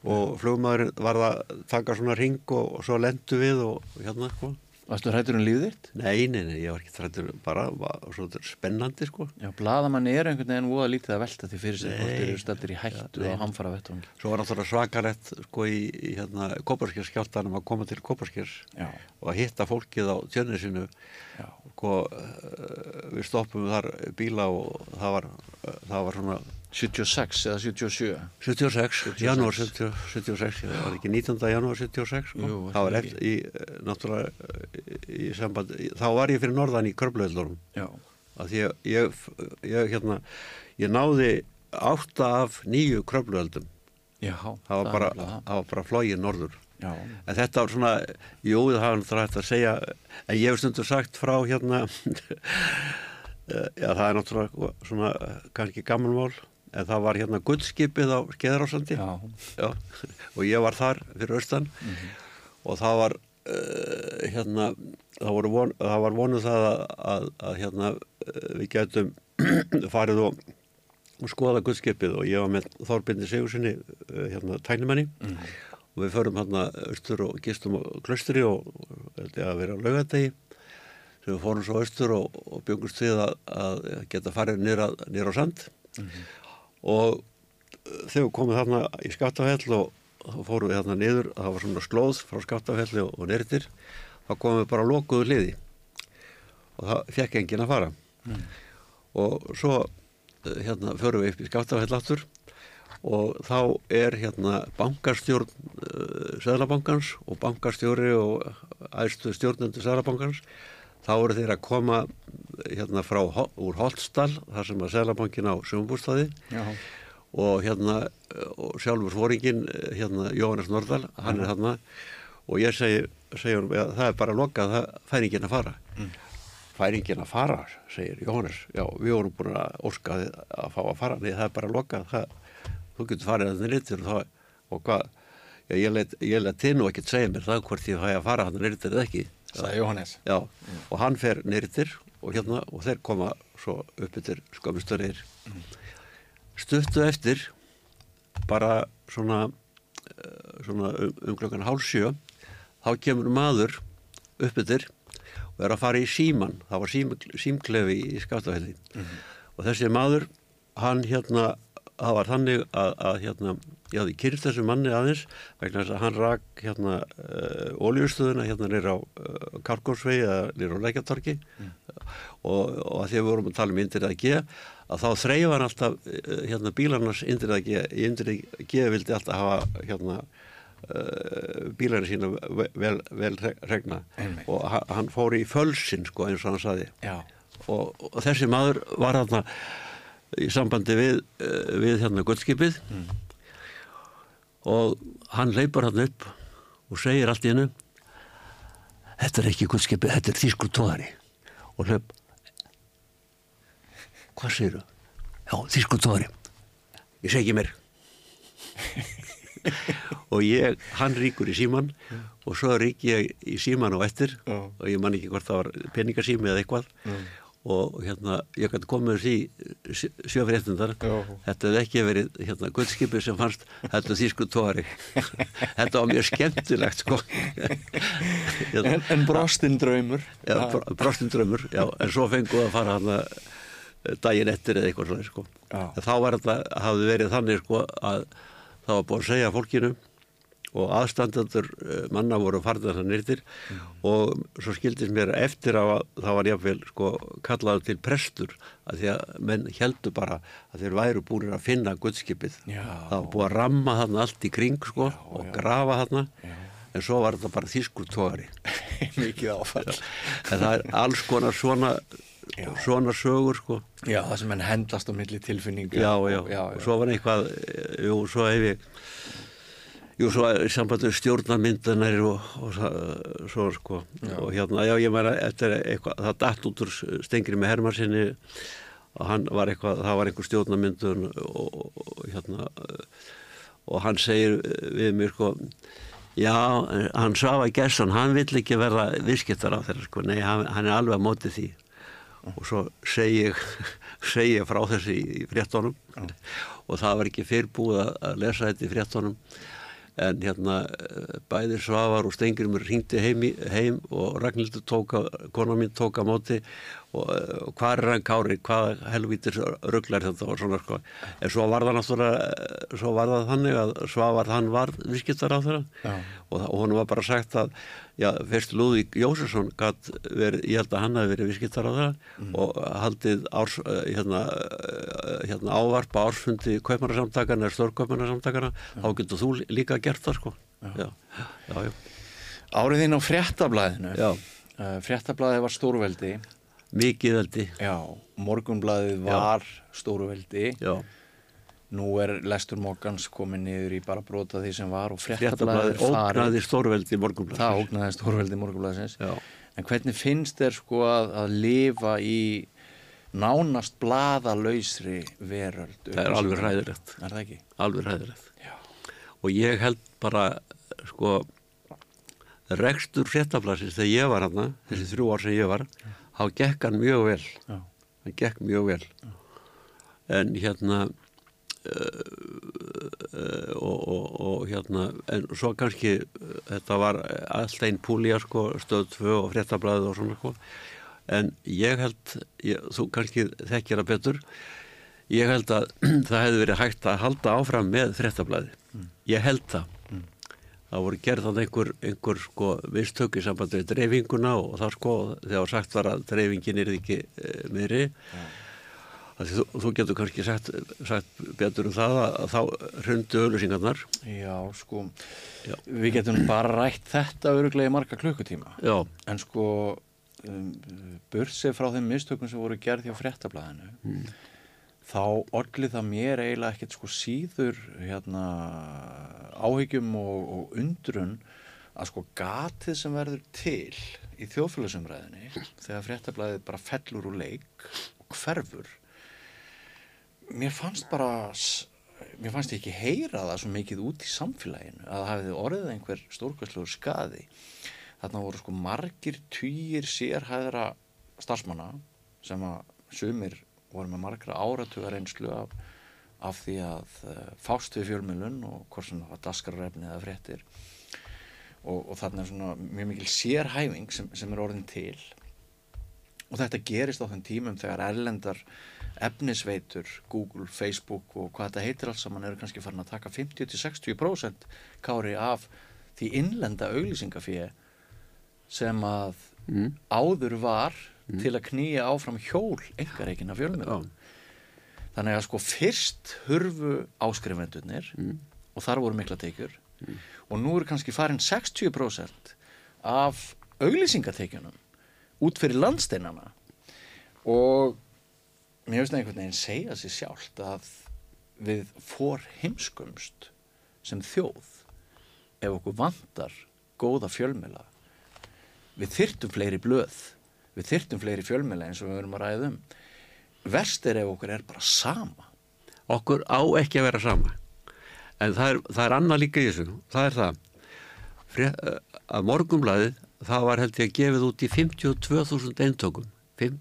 og flugmaðurinn var að taka svona ring og, og svo lendu við og hérna sko. Varstu hrættur um lífið þitt? Nei, nei, nei, ég var ekki hrættur, bara var, svona spennandi sko. Já, bladamanni er einhvern veginn óða lítið að velta því fyrir sig hvort eru stættir í hættu ja, og hamfara vettungi. Svo var náttúrulega svakalett sko í, í hérna Kóparskjörskjáltanum að koma til Kóparskjörs og að hitta fólkið á tjörnisinu sko við stoppum þar bíla og það var, það var svona 76 eða 77 76, 76. janúar 76 það var ekki 19. janúar 76 sko. Jú, það var eftir í náttúrulega í samband þá var ég fyrir norðan í Körblaðildurum að ég, ég, ég hérna ég náði átta af nýju Körblaðildum það var bara, bara flógið norður Já. en þetta var svona jú það hafa náttúrulega að segja en ég hef stundur sagt frá hérna <laughs> já það er náttúrulega svona kannski gammalmál en það var hérna guldskipið á Skeðarásandi og ég var þar fyrir austan. Mm -hmm. og það var uh, hérna það, von, það var vonuð það að, að, að hérna við getum <clears throat> farið og skoða guldskipið og ég var með Þorbindi Sigurssoni uh, hérna tænumanni og við förum hérna austur og gistum á klöstri og held ég að vera á laugadegi sem við fórum svo austur og, og byggumst við að, að geta farið nýra, á sand. Og uh, þegar við komum þarna í skattafell og þá fórum við þarna niður það var svona slóð frá skaftafelli og, og neyrir þá komum við bara að lokuðu liði og það fekk enginn að fara. Og svo eh, hérna förum við upp í skaftafell aftur og þá er hérna bankarstjórn uh, Söðlabankans og bankarstjóri og æðstu stjórnendur Söðlabankans þá eru þeir að koma hérna frá úr Holtsdal þar sem að Söðlabankin á Já. og hérna og sjálfur fóringin eh, hérna Jóhannes Nordal, hann er hérna og ég segi, segi honum, ja, það er bara lokað, það fær enginn að fara. Fær enginn að fara, segir Jóhannes. Já, við vorum búin að óska að fá að fara, nei það er bara lokað það, þú getur farið að það nýttir og, hvað, já, ég let þið nú ekkert segja mér það hvort ég fæ að fara hann nýttir eða ekki Sæði Jóhannes. Já, og hann fer nýrtir og hérna, og þeir koma svo upp yfir skömmustörir. Stuttu eftir, bara svona, eh, svona um, um klokkan hálf sjö, þá kemur maður upp yfir og er að fara í síman. Það var sím, símklefi í skaftafælli. Og þessi maður, hann hérna, það var þannig að, að hérna, ég hafði kyrst þessu manni aðeins vegna þess að hann rak hérna uh, ólíustöðuna hérna nýra á uh, Kargórsvegi eða nýra á Lækjartorki og, og að því að við vorum að tala um Indrið að G að þá þreif hann alltaf uh, hérna bílarnas Indrið að G í Indrið að G vildi alltaf hafa hérna bílarna sína ve- vel, vel reg- regna Einmitt. og hann, fór í fölsin sko eins og hann saði og, og þessi maður var þarna í sambandi við, við hérna guldskipið og hann leipar hann upp og segir allt í hennu þetta er ekki guldskipið, þetta er þýskur tóðari og hlaup hvað segir þú? Já, þýskur tóðari ég segi mér <laughs> og ég, hann ríkur í síman og svo rík ég í síman á eftir og ég man ekki hvort það var peningasími eða eitthvað. Og hérna, ég gæti komið þessi sjöfréttundar þetta hefði ekki verið hérna guldskipið sem fannst þetta þýsku tóri <laughs> þetta var mjög skemmtilegt sko hérna, En, en brostinn draumur. já, br- brostin drömmur já, en svo fengu að fara hann daginn eftir eða eitthvað svona sko. Já. Þá var þetta, hafði verið þannig sko að það var búið að segja fólkinu og aðstandandur eh, manna voru farðar það nýrtir og svo skildist mér eftir að það var jáfnvel sko kallaður til prestur að því að menn heldur bara að þeir væru búin að finna guldskipið Já. það var búið að ramma þarna allt í kring sko og grafa þarna. En svo var þetta bara þýskur tóri <laughs> Mikið áfall. en það er alls konar svona Já. svona sögur sko. Já, það sem henn hendlast á milli tilfinninga. já, já, og- já, og svo var eitthvað eh, jú, svo hef ég jú, svo sambandið stjórnarmyndanar og, og sa- svo sko. Og hérna, já, ég meina, þetta er eitthvað það datt út úr stengri með Hermarsinni og hann var eitthvað það var einhver stjórnarmyndun og, og, og hérna og hann segir við mér sko já, hann Svafa Gesson hann vill ekki verða viðskiptar á þeirra sko, nei, hann, hann er alveg á móti því. Og svo segi ég, <laughs> segi ég frá þessi í fréttonum og það var ekki fyrrbúið að- að lesa þetta í fréttonum en hérna eh, bæði Svavar og Stengrimur ringdi heim, heim og Ragnhildur tóka, kona mín tóka móti og, eh, og hvað er hann Kári, hvað helvítir rugglar þetta og svona sko? En svo var það náttúrulega eh, svo var það þannig að Svavar hann var viðskiptar á þeirra og, og hún var bara sagt að já, fyrst Lúðvík Jósesson gat verið, ég held að hann hafi verið viðskiptar á það og haldið árs, eh, hérna, eh, hérna ávarpa ársfundi kaupmannarsamtakana eða stórkaupmannarsamtakana þá getur þú líka gert það sko. Já, já, já, Árið þín á fréttablaðinu. Uh, fréttablaðið var stórveldi. mikið veldi. Morgunblaðið var stórveldi. já, Nú er lestur mokkans komin niður í bara brota því sem var og fréttablaði fréttablaðið farið. ógnaði stórveldi morgunblæð Það ógnaði stórveldi morgunblaðsins. já, En hvernig finnst þér sko að, að lifa í nánast blaðalausri veröld? það er alveg ræðilegt Er það ekki? alveg ræðilegt Já. og ég held bara sko rekstur fréttablasins þegar ég var hann þessi þrjú ár sem ég var þá gekk hann mjög vel Já. hann gekk mjög vel en hérna og, og, og hérna en svo kannski uh, þetta var allt einn púlja sko, stöð 2 og fréttablaðið og svona sko. en ég held ég, þú kannski þekkir að betur ég held að <clears throat> það hefði verið hægt að halda áfram með fréttablaði mm. ég held það mm. það voru gerðan einhver, einhver sko visstökk í samband við dreifinguna og það sko þegar sagt var að dreifingin er ekki e, meiri mm. Þú, þú getur kannski sagt, sagt betur um það að þá hrundu auðlusingarnar. Já, sko, Já. við getum bara rætt þetta öruglega í marga klukkutíma. Já. En sko, um, bursið frá þeim mistökum sem voru gerð hjá frettablaðinu, mm. þá orðlið það mér eiginlega ekkert sko síður hérna, áhyggjum og, og undrun að sko gatið sem verður til í þjóðfélagsumræðinni þegar frettablaðið bara fellur úr leik og hverfur mér fannst bara mér fannst ekki heyra það svo mikið út í samfélaginu að það hefði orðið einhver stórkvæslegur skadi þarna voru sko margir týjir sérhæðra starfsmanna sem að sumir voru með margra áratugar einslu af, af því að uh, fást við fjölmjölun og hvort sem það var daskarrefni eða fréttir. Og, og þarna er svona mjög mikil sérhæfing sem, sem er orðin til og þetta gerist á þenn tímum þegar erlendar efnisveitur, Google, Facebook og hvað þetta heitir alls saman eru kannski farin að taka 50-60% kári af því innlenda auglýsingafíi sem að mm. áður var mm. til að knýja áfram hjól engareikin af fjölmjölum. Oh. Þannig að sko fyrst hurfu áskrifendunir mm. og þar voru mikla teikjur mm. og nú eru kannski farin 60% af auglýsingateikjunum út fyrir landsteinana. Og mér finnst það einhvern veginn segja sér sjálft að við fór heimskumst sem þjóð ef okkur vandar góða fjölmela við þyrtum fleiri blöð við þyrtum fleiri fjölmela eins og við verum að ræðum verst er ef okkur er bara sama. Okkur á ekki að vera sama. En það er, það er annað líka í þessu. Það er það að morgumlaðið það var held ég að gefið út í 52.000 eintökum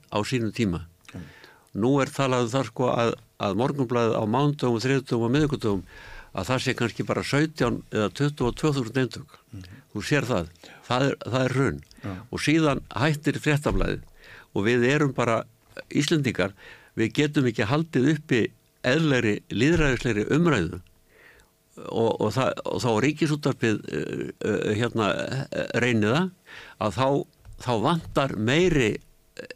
á sínum tíma Nú er talað um það sko að, að morgunblæðið á mándögum, þriðdögum og miðugundögum að það sé kannski bara 17 eða 22.000 eintök. Mm. Þú sér það. Það er, það er raun. Ja. Og síðan hættir fréttablaðið og við erum bara Íslendingar, við getum ekki haldið uppi eðleri, líðræðisleiri umræðu og, og, það, og þá ríkisúttarpið uh, uh, hérna uh, reyniða að þá, þá vantar meiri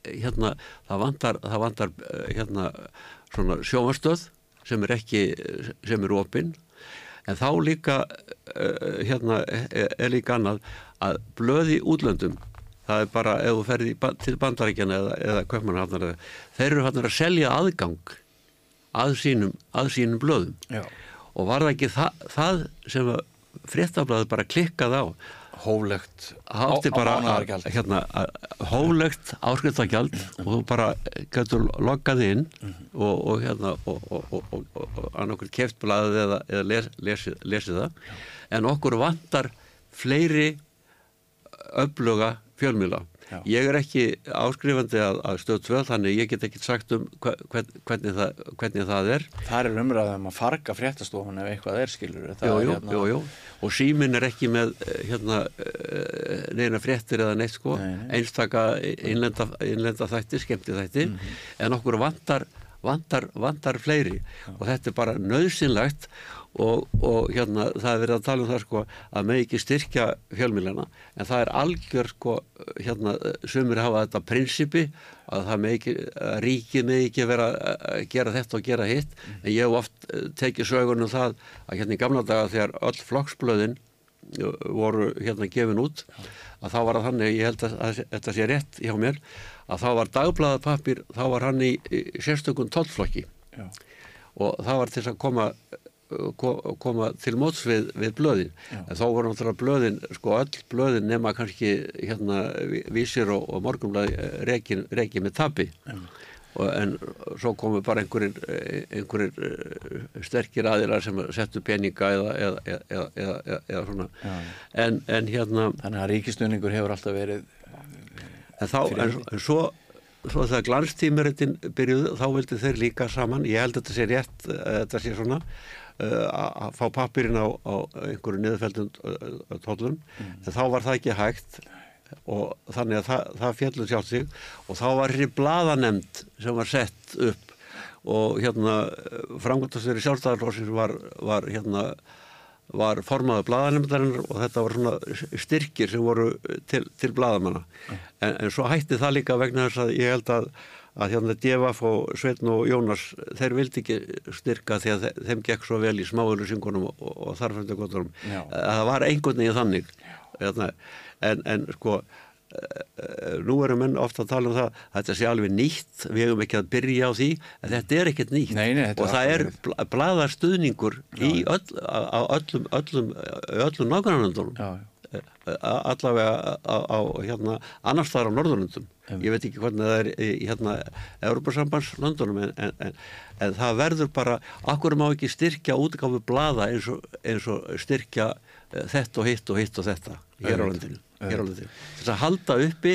hérna, það vantar, það vantar eh, hérna, svona sjómastöð sem er ekki, sem er opinn en þá líka hérna er líka annað að blöði útlöndum það er bara ef þú ferði til bandaríkjana eða, eða köpmannhafnar þeir eru hann að selja aðgang að sínum, að sínum blöðum Já. Og var það ekki það, það sem fréttablaði bara klikkað á? Hóflegt á, á hérna, hóflegt áskriftagjald og þú bara getur loggað inn -hmm. og, og hérna og annarkur keftblaðið eða, eða les, lesið, lesið það. En okkur vantar fleiri öfluga fjölmjöla. Ég er ekki áskrifandi að, að stöð 2 þannig ég get ekki sagt um hvern, hvernig, það, hvernig það er. Það er umræðum að farga fréttastofun ef eitthvað er skilur. Jú, jú, hérna... jú, jú. Og símin er ekki með eh, hérna, eh, neina fréttir eða neitt sko. Nei, nei. Einstaka innlenda, innlenda þætti, skemmti þætti. Mm -hmm. En okkur vantar, vantar, vantar fleiri Já. og þetta er bara nöðsynlegt og, og hérna það er verið að tala um það sko að með ekki styrkja fjölmilana en það er algjör sko hérna sumir hafa þetta prinsipi að það með ekki, að ríkið með ekki vera að gera þetta og gera hitt. En ég hef oft eh, tekið sögunum það að hérna í gamla daga þegar öll flokksblöðin eh, voru hérna gefin út að þá var það þannig, ég held að þetta sé rétt hjá mér, að þá var dagbladapapir, þá var hann í, í sérstökun tollflokki. Og það var til að koma koma til móts við, við blöðin. En þá voru náttúrulega blöðin sko öll blöðin nema kannski hérna vísir og, og morgunblæði eh, reiki með tabi og, en svo komu bara einhverjir, einhverjir eh, sterkir aðilar sem settu peninga eða, eða, eða, eða svona. En, en hérna Þannig að ríkistunningur hefur alltaf verið en þá, en, en svo svo þegar glanstímuritin byrjuðu þá vildi þeir líka saman. Ég held að þetta sé rétt, þetta sé svona að fá pappirinn á, á einhverju niðurfældum uh, tóllum, mm. en þá var það ekki hægt. Og þannig að það, það fjallur sjálf sig. Og þá var hér bladanemnd sem var sett upp. Og hérna framgöndastöri sjálfstæðarlósins var, var hérna var formaður bladanemndarinnar og þetta var svona styrkir sem voru til, til bladamanna mm. en, en svo hætti það líka vegna þess að ég held að að hérna Devaf og Sveitn og Jónas þeir vildi ekki styrka því að þeim gekk svo vel í smáðurlusingunum og, og þarfendagoturum að það var einhvern veginn þannig. Hérna, en, en sko Eh, nú erum menn ofta að tala um það að þetta sé alveg nýtt, við hefum ekki að byrja á því en þetta er ekkert nýtt. Nei, nei, og það er bladastuðningur í öll, á öllum öllum, öllum nákvæmlandunum eh, allavega á, á hérna, annars þar á Norðurlundum ég veit ekki hvernig það er í hérna Európa-sambandslandunum en, en, en, en það verður bara, akkur má ekki styrkja útgáfu blada eins og, eins og styrkja uh, þetta og hitt og hitt og þetta hér á landinu hér á landi þess að halda uppi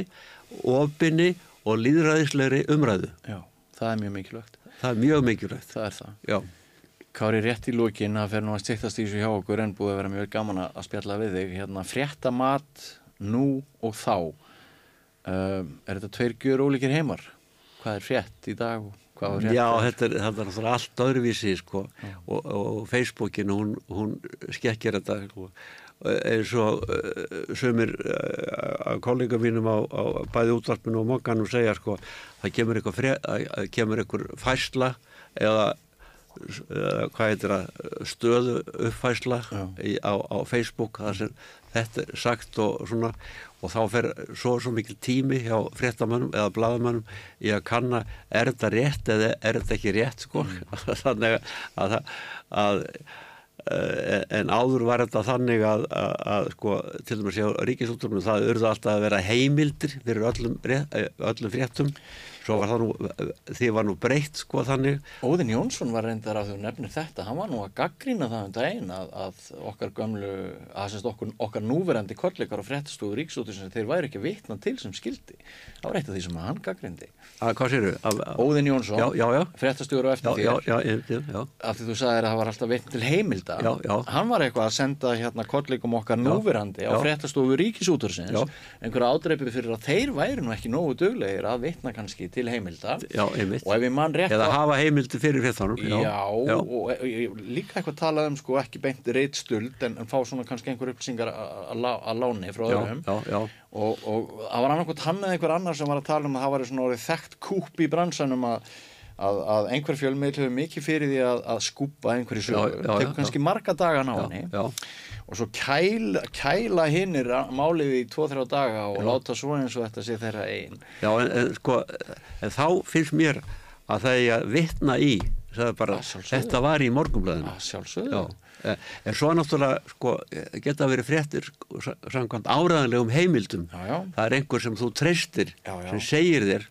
ofinni og líðræðislegri umræðu. Já, það er mjög mikilvægt. Það er mjög mikilvægt. Það er það. Já Kári rétt í lókin að fer nú að stiktast í þessu hjá okkur en búið að vera mjög gaman að spjalla við þig. Hérna frétta mat nú og þá. Um, er þetta tveir gjur ólíkir heimar? Hvað er frétt í dag Já, þetta er, þetta er allt öðruvísi sko. og, og Facebookinu hún, hún skekkir þetta sko. Eins og uh, sömur uh, kollega mínum á, á bæði útvarpinu og mokkanum segja sko það kemur eitthvað fæsla eða hvað heitir það stöðu uppfæsla í, á, á Facebook þar sem þetta er sagt og svona. Og þá fer svo svo mikil tími hjá fréttamannum eða bladamannum í að kanna er þetta rétt eða er þetta ekki rétt sko? Mm. <laughs> þannig að, að, að Eh, en áður var þetta þannig að, að, að sko, til dæmis á ríkisútturnu það urðu alltaf að vera heimildir fyrir öllum, eh, öllum fréttum svo var það nú, því var nú breytt sko þannig. Óðin Jónsson var reyndar að þú nefnir þetta, hann var nú að gaggrína það um daginn að, að okkar gömlu, að semst okkur, okkar núverandi kollegar og fréttastofu ríksútur sem þeir væri ekki vitna til sem skildi það var eitt af því sem hann gaggrindi að hvað séru? Óðin Jónsson, fréttastjóru og eftir þér af því þú sagði að það var alltaf vitn til heimilda. Já, já. hann var eitthvað að senda hérna kollegum okkar já, núverandi á fréttastofu ríkisútursins einhverja ádreipi fyrir að þeir væri nú ekki nógu döglegir að vitna kannski til heimilda. Já, og ef ég mann rétt eða hafa heimildi fyrir fréttanum já, já, og e, e, líka eitthvað talað um sko ekki beint reittstuld en, en fá svona kannski einhver upplýsingar að láni frá öðrum. og það var annarkot hann eða einhver annar sem var að tala um að það var svona orðið þekkt kúp í bransanum að Að, að einhver fjölmiðl hefur mikið fyrir því að, að skúpa einhverju sögur. tekur kannski marga daga ná henni. og svo kæla, kæla hinnir málið í 2-3 daga og já. láta svo eins og þetta sé þeirra einn Já en, en sko en þá finnst mér að það er að vittna í bara, þetta var í morgunblöðinu en svo náttúrulega sko, geta verið fréttir samkvæmt áræðanlegum heimildum. Já, já. það er einhver sem þú treystir sem segir þér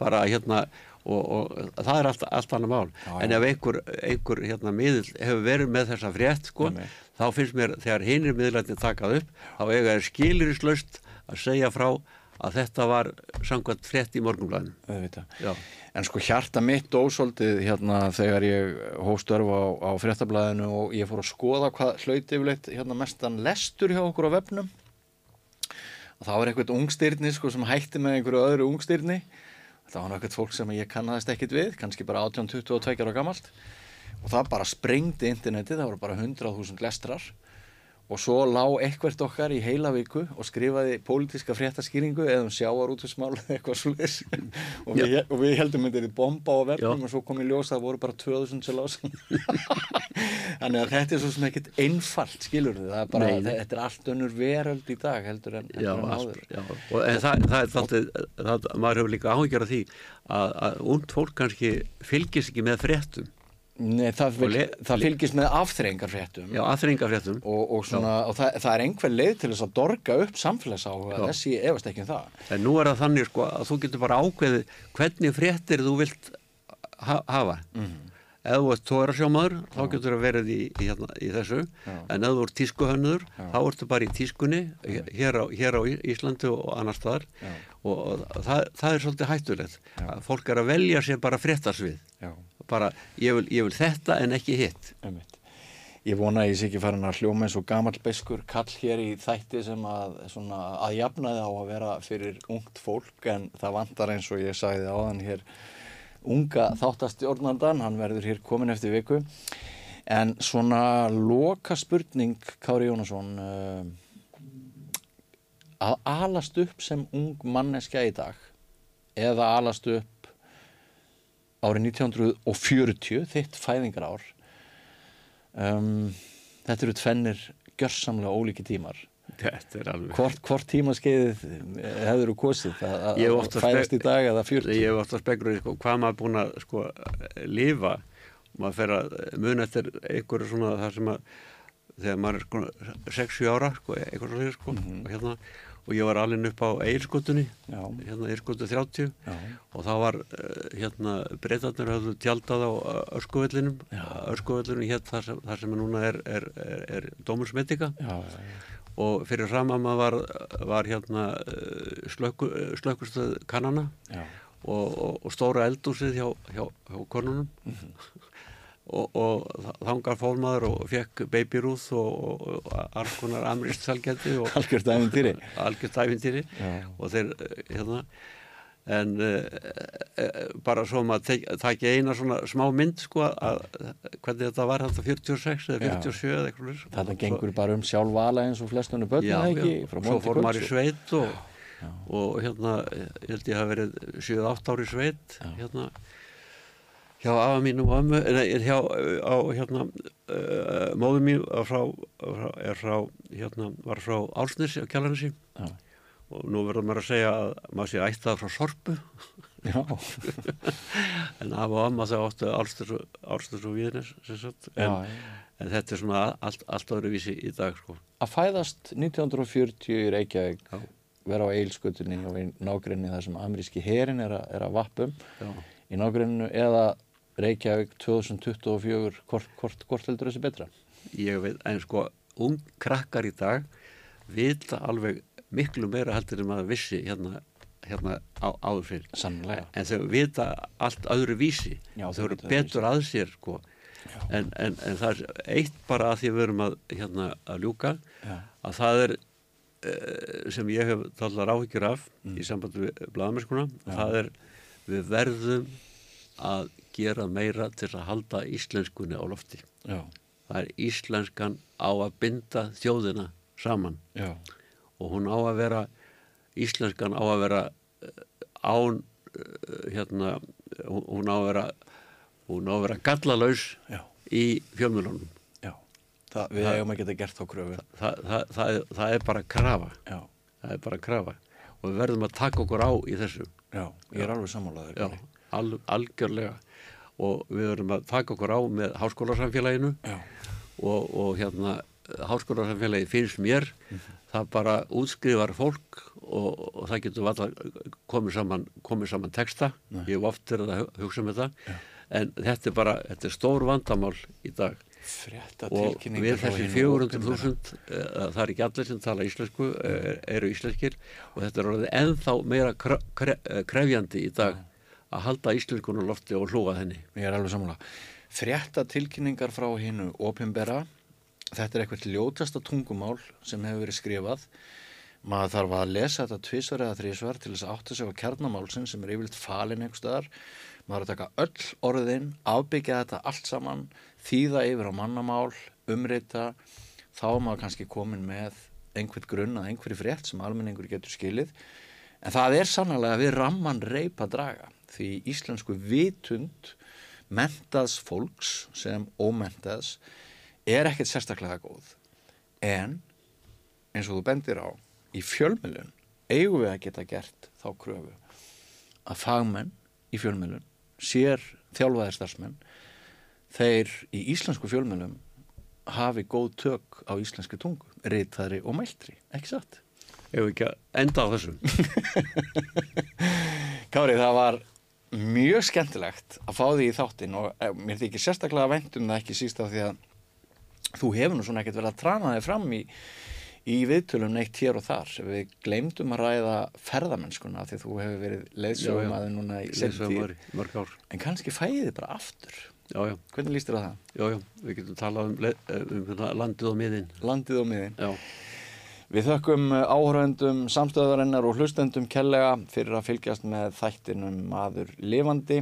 bara hérna og, og það er allt, allt annað mál. Já, en ef einhver, einhver hérna, miðl hefur verið með þessa frétt sko, þá finnst mér þegar hinnir miðlættin takað upp þá eiga er skilirislaust að segja frá að þetta var samkvæmt frétt í morgunblæðinu en sko hjarta mitt ósóldið hérna þegar ég hóst örfa á, á fréttablaðinu og ég fór að skoða hvað hlauti yfirleitt hérna mestan lestur hjá okkur á vefnum. Og það var einhvert ungstyrni sko sem hætti með einhverju öðru ungstyrni það var náttúrulega fólk sem ég kannast ekkit við kannski bara 18-22 ára gammalt og það bara sprengdi interneti það voru bara 100.000 lestrar og svo lág eitthvert okkar í heila viku og skrifaði pólitíska fréttaskýringu eða um sjáar út af smál eða eitthvað sluðis og, <laughs> og við heldum þetta er bomba á verðum og svo kom í ljós að það voru bara 2000 sem lág <laughs> þannig að þetta er svo sem ekkert einfalt skilur þið, það er bara, Nei. þetta er allt önnur veröld í dag heldur en, já, en áður. já. og en það, það er þáttið, það, maður hefur líka áhugjörð því að, að und fólk kannski fylgis ekki með fréttum Nei, það, vil, það fylgist með afþreyingarfréttum. Já, afþreyingarfréttum. Og, og, svona, og það, það er einhver leið til þess að dorga upp samfélagsáhuga þessi efast ekki um það. En nú er það þannig sko að þú getur bara ákveðið hvernig fréttir þú vilt ha hafa. Mm -hmm. ef þú ert tóra þá getur þú verið í, í, hérna, í þessu. Já. en ef þú ert tískuhönnur þá ertu bara í tískunni hér á, hér á Íslandi og annar staðar. Og, það, það er svolítið hættulegt. Fólk er að velja sér bara fréttarsvið Já, bara ég vil, ég vil þetta en ekki hitt. Ég vona að ég sé ekki farin að hljóma eins og gamall beskur kall hér í þætti sem að, svona, að jafnaði á að vera fyrir ungt fólk en það vantar eins og ég sagði áðan hér unga þáttastjórnandan, hann verður hér komin eftir viku. En svona loka spurning, Kári Jónasson, uh, að alast upp sem ung manneskja í dag eða alast upp árið 1940, þitt fæðingar ár, um, þetta eru tvennir gjörsamlega ólíki tímar. þetta er alveg Hvort, hvort tímaskeiðið hefur þú kosið að, fæðast í dag eða 40? ég hef ofta spekulur sko, hvað maður búin að sko, lifa maður fer að muna eftir einhverju svona það sem að þegar maður er sko 6-7 ára sko, einhverju svona sko, og hérna og ég var alveg upp á Eilskutunni Já, hérna Eilskutu 30 já, og þá var uh, hérna breytarnir höfðu tjaldað á öskuvellinum Já. öskuvellinum hér þar sem, þar sem núna er, er, er, er Dómursmetika og fyrir framama var, var hérna uh, slökku, slökkustöð kannana. Og, og, og stóra eldúsið hjá, hjá, hjá konunum og, og þa- þangað fór maður og fekk babyrúð og, og, og alls konar amrist salgæti og algjört æfintýri. <laughs> Já, og þeir eh, hérna en uh, bara svo maður taki eina svona smá mynd sko að hvernig þetta var þetta 46 eða Já. 47 eða eitthvað þetta Og gengur bara um sjálfvala eins og flestunni börn, já, ekki? já, Frá svo fór maður í sveit og, og hérna held ég hafi verið 7-8 ári sveit Já. hérna hjá afa mínum og ömmu nei, hjá á hérna uh, móðu mín frá, er frá hérna var frá Álsnesi á Kjallaransi Já, og nú verður maður að segja að maður sé ættað frá Sorpu. <laughs> En afa og amma þau áttu Álsnes og Víðnes en, en þetta er svona allt, allt öðru vísi í dag sko. Að fæðast 1940 í Reykjavík, Já. vera á eilskutunni og í nágrinni þar sem ameríski herin er, að- er að vappum já, í nágrinu eða Reykjavík 2024, hvort, hvort, hvort heldur þessi betra? ég veit, en sko ung krakkar í dag vita alveg miklu meira heldur en maður vissi hérna, hérna á, áður fyrir Sannlega. en þau vita allt öðru vísi Já, þau eru betur að sér sko. en, en, en það er eitt bara að því við erum að, hérna, að ljúka Já. að það er uh, sem ég hef tallar áhyggjur af í sambandi við blaðamennskuna það er við verðum að gera meira til að halda íslenskunni á lofti. Já, það er íslenskan á að binda þjóðina saman. Já, og hún á að vera íslenskan á að vera eh, án eh, hérna hún á að vera hún á að vera gallalaus já, í fjölmjölunum já. Það, við eigum að geta gert þá kröfu. það, það, það, er, það er bara krafa. Já, það er bara krafa. Og við verðum að taka okkur á í þessu. Já, ég er alveg sammálaður. Já, al, algjörlega og við verðum að taka okkur á með háskólasamfélaginu Já, og, og hérna háskólasamfélagi finnst mér það bara útskrifar fólk og, og það getur alltaf komið saman, komið saman texta. Ég hef oft verið að hu- hugsa um þetta. En þetta er bara, þetta er stór vandamál í dag. Og við þessi hinu 400.000 uh, það er ekki allir sem tala íslensku uh, eru íslenskir. Og þetta er orðið ennþá meira kre, kre, eh, krefjandi í dag að halda íslenskunum lofti og hlúa henni Ég er alveg sammála. Frétta tilkynningar frá hinu opimbera, þetta er eitthvað ljótasta tungumál sem hefur verið skrifað. Maður þarf að lesa þetta tvisvar eða þrísvar til þess að átta sig á kjarnamálsinn sem er yfirleitt falin einhver staðar. Maður er að taka öll orðin, afbyggja þetta allt saman, þýða yfir á mannamál, umrita, þá er maður kannski komin með einhvern grunn að einhverju frétt sem almenningur getur skilið. En það er sannlega við ramman reip að draga því íslensku vitund mentaðs fólks sem ómentaðs er ekkert sérstaklega góð. En eins og þú bendir á, í fjölmjölun eigum við að geta gert þá kröfu að fagmenn í fjölmjölun, sér þjálfaðir starfsmenn, þeir í íslensku fjölmjölum hafi góð tök á íslenski tungu, reytaðri og mæltri, ekki satt? ef við ekki að enda á þessum <laughs> Kári, það var mjög skemmtilegt að fá því í þáttinn og eh, mér þykir sérstaklega vænt um það ekki síst af því að þú hefur nú svona ekkert verið að trana þig fram í, í viðtölum neitt hér og þar. Við gleymdum að ræða ferðamennskuna því að þú hefur verið leiðsögum að þið núna í í mörg ár. En kannski fæði þið bara aftur. Já, já, Hvernig líst þér á það? já, já, við getum talað um, le- um hérna, landið og miðin. Landið og miðin. Já, Við þökkum áhöröndum, samstöðarinnar og hlustendum kellega fyrir að fylgjast með þættinum maður lifandi.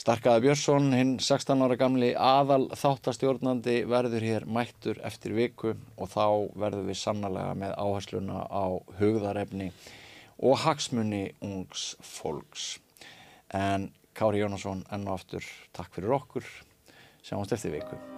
Starkaði Björnsson, hinn 16 ára gamli aðal þáttastjórnandi verður hér mættur eftir viku og þá verður við sannlega með áhersluna á hugðarefni og hagsmunni ungs fólks. En Kári Jónasson enn og aftur, takk fyrir okkur. Sjáumst eftir viku.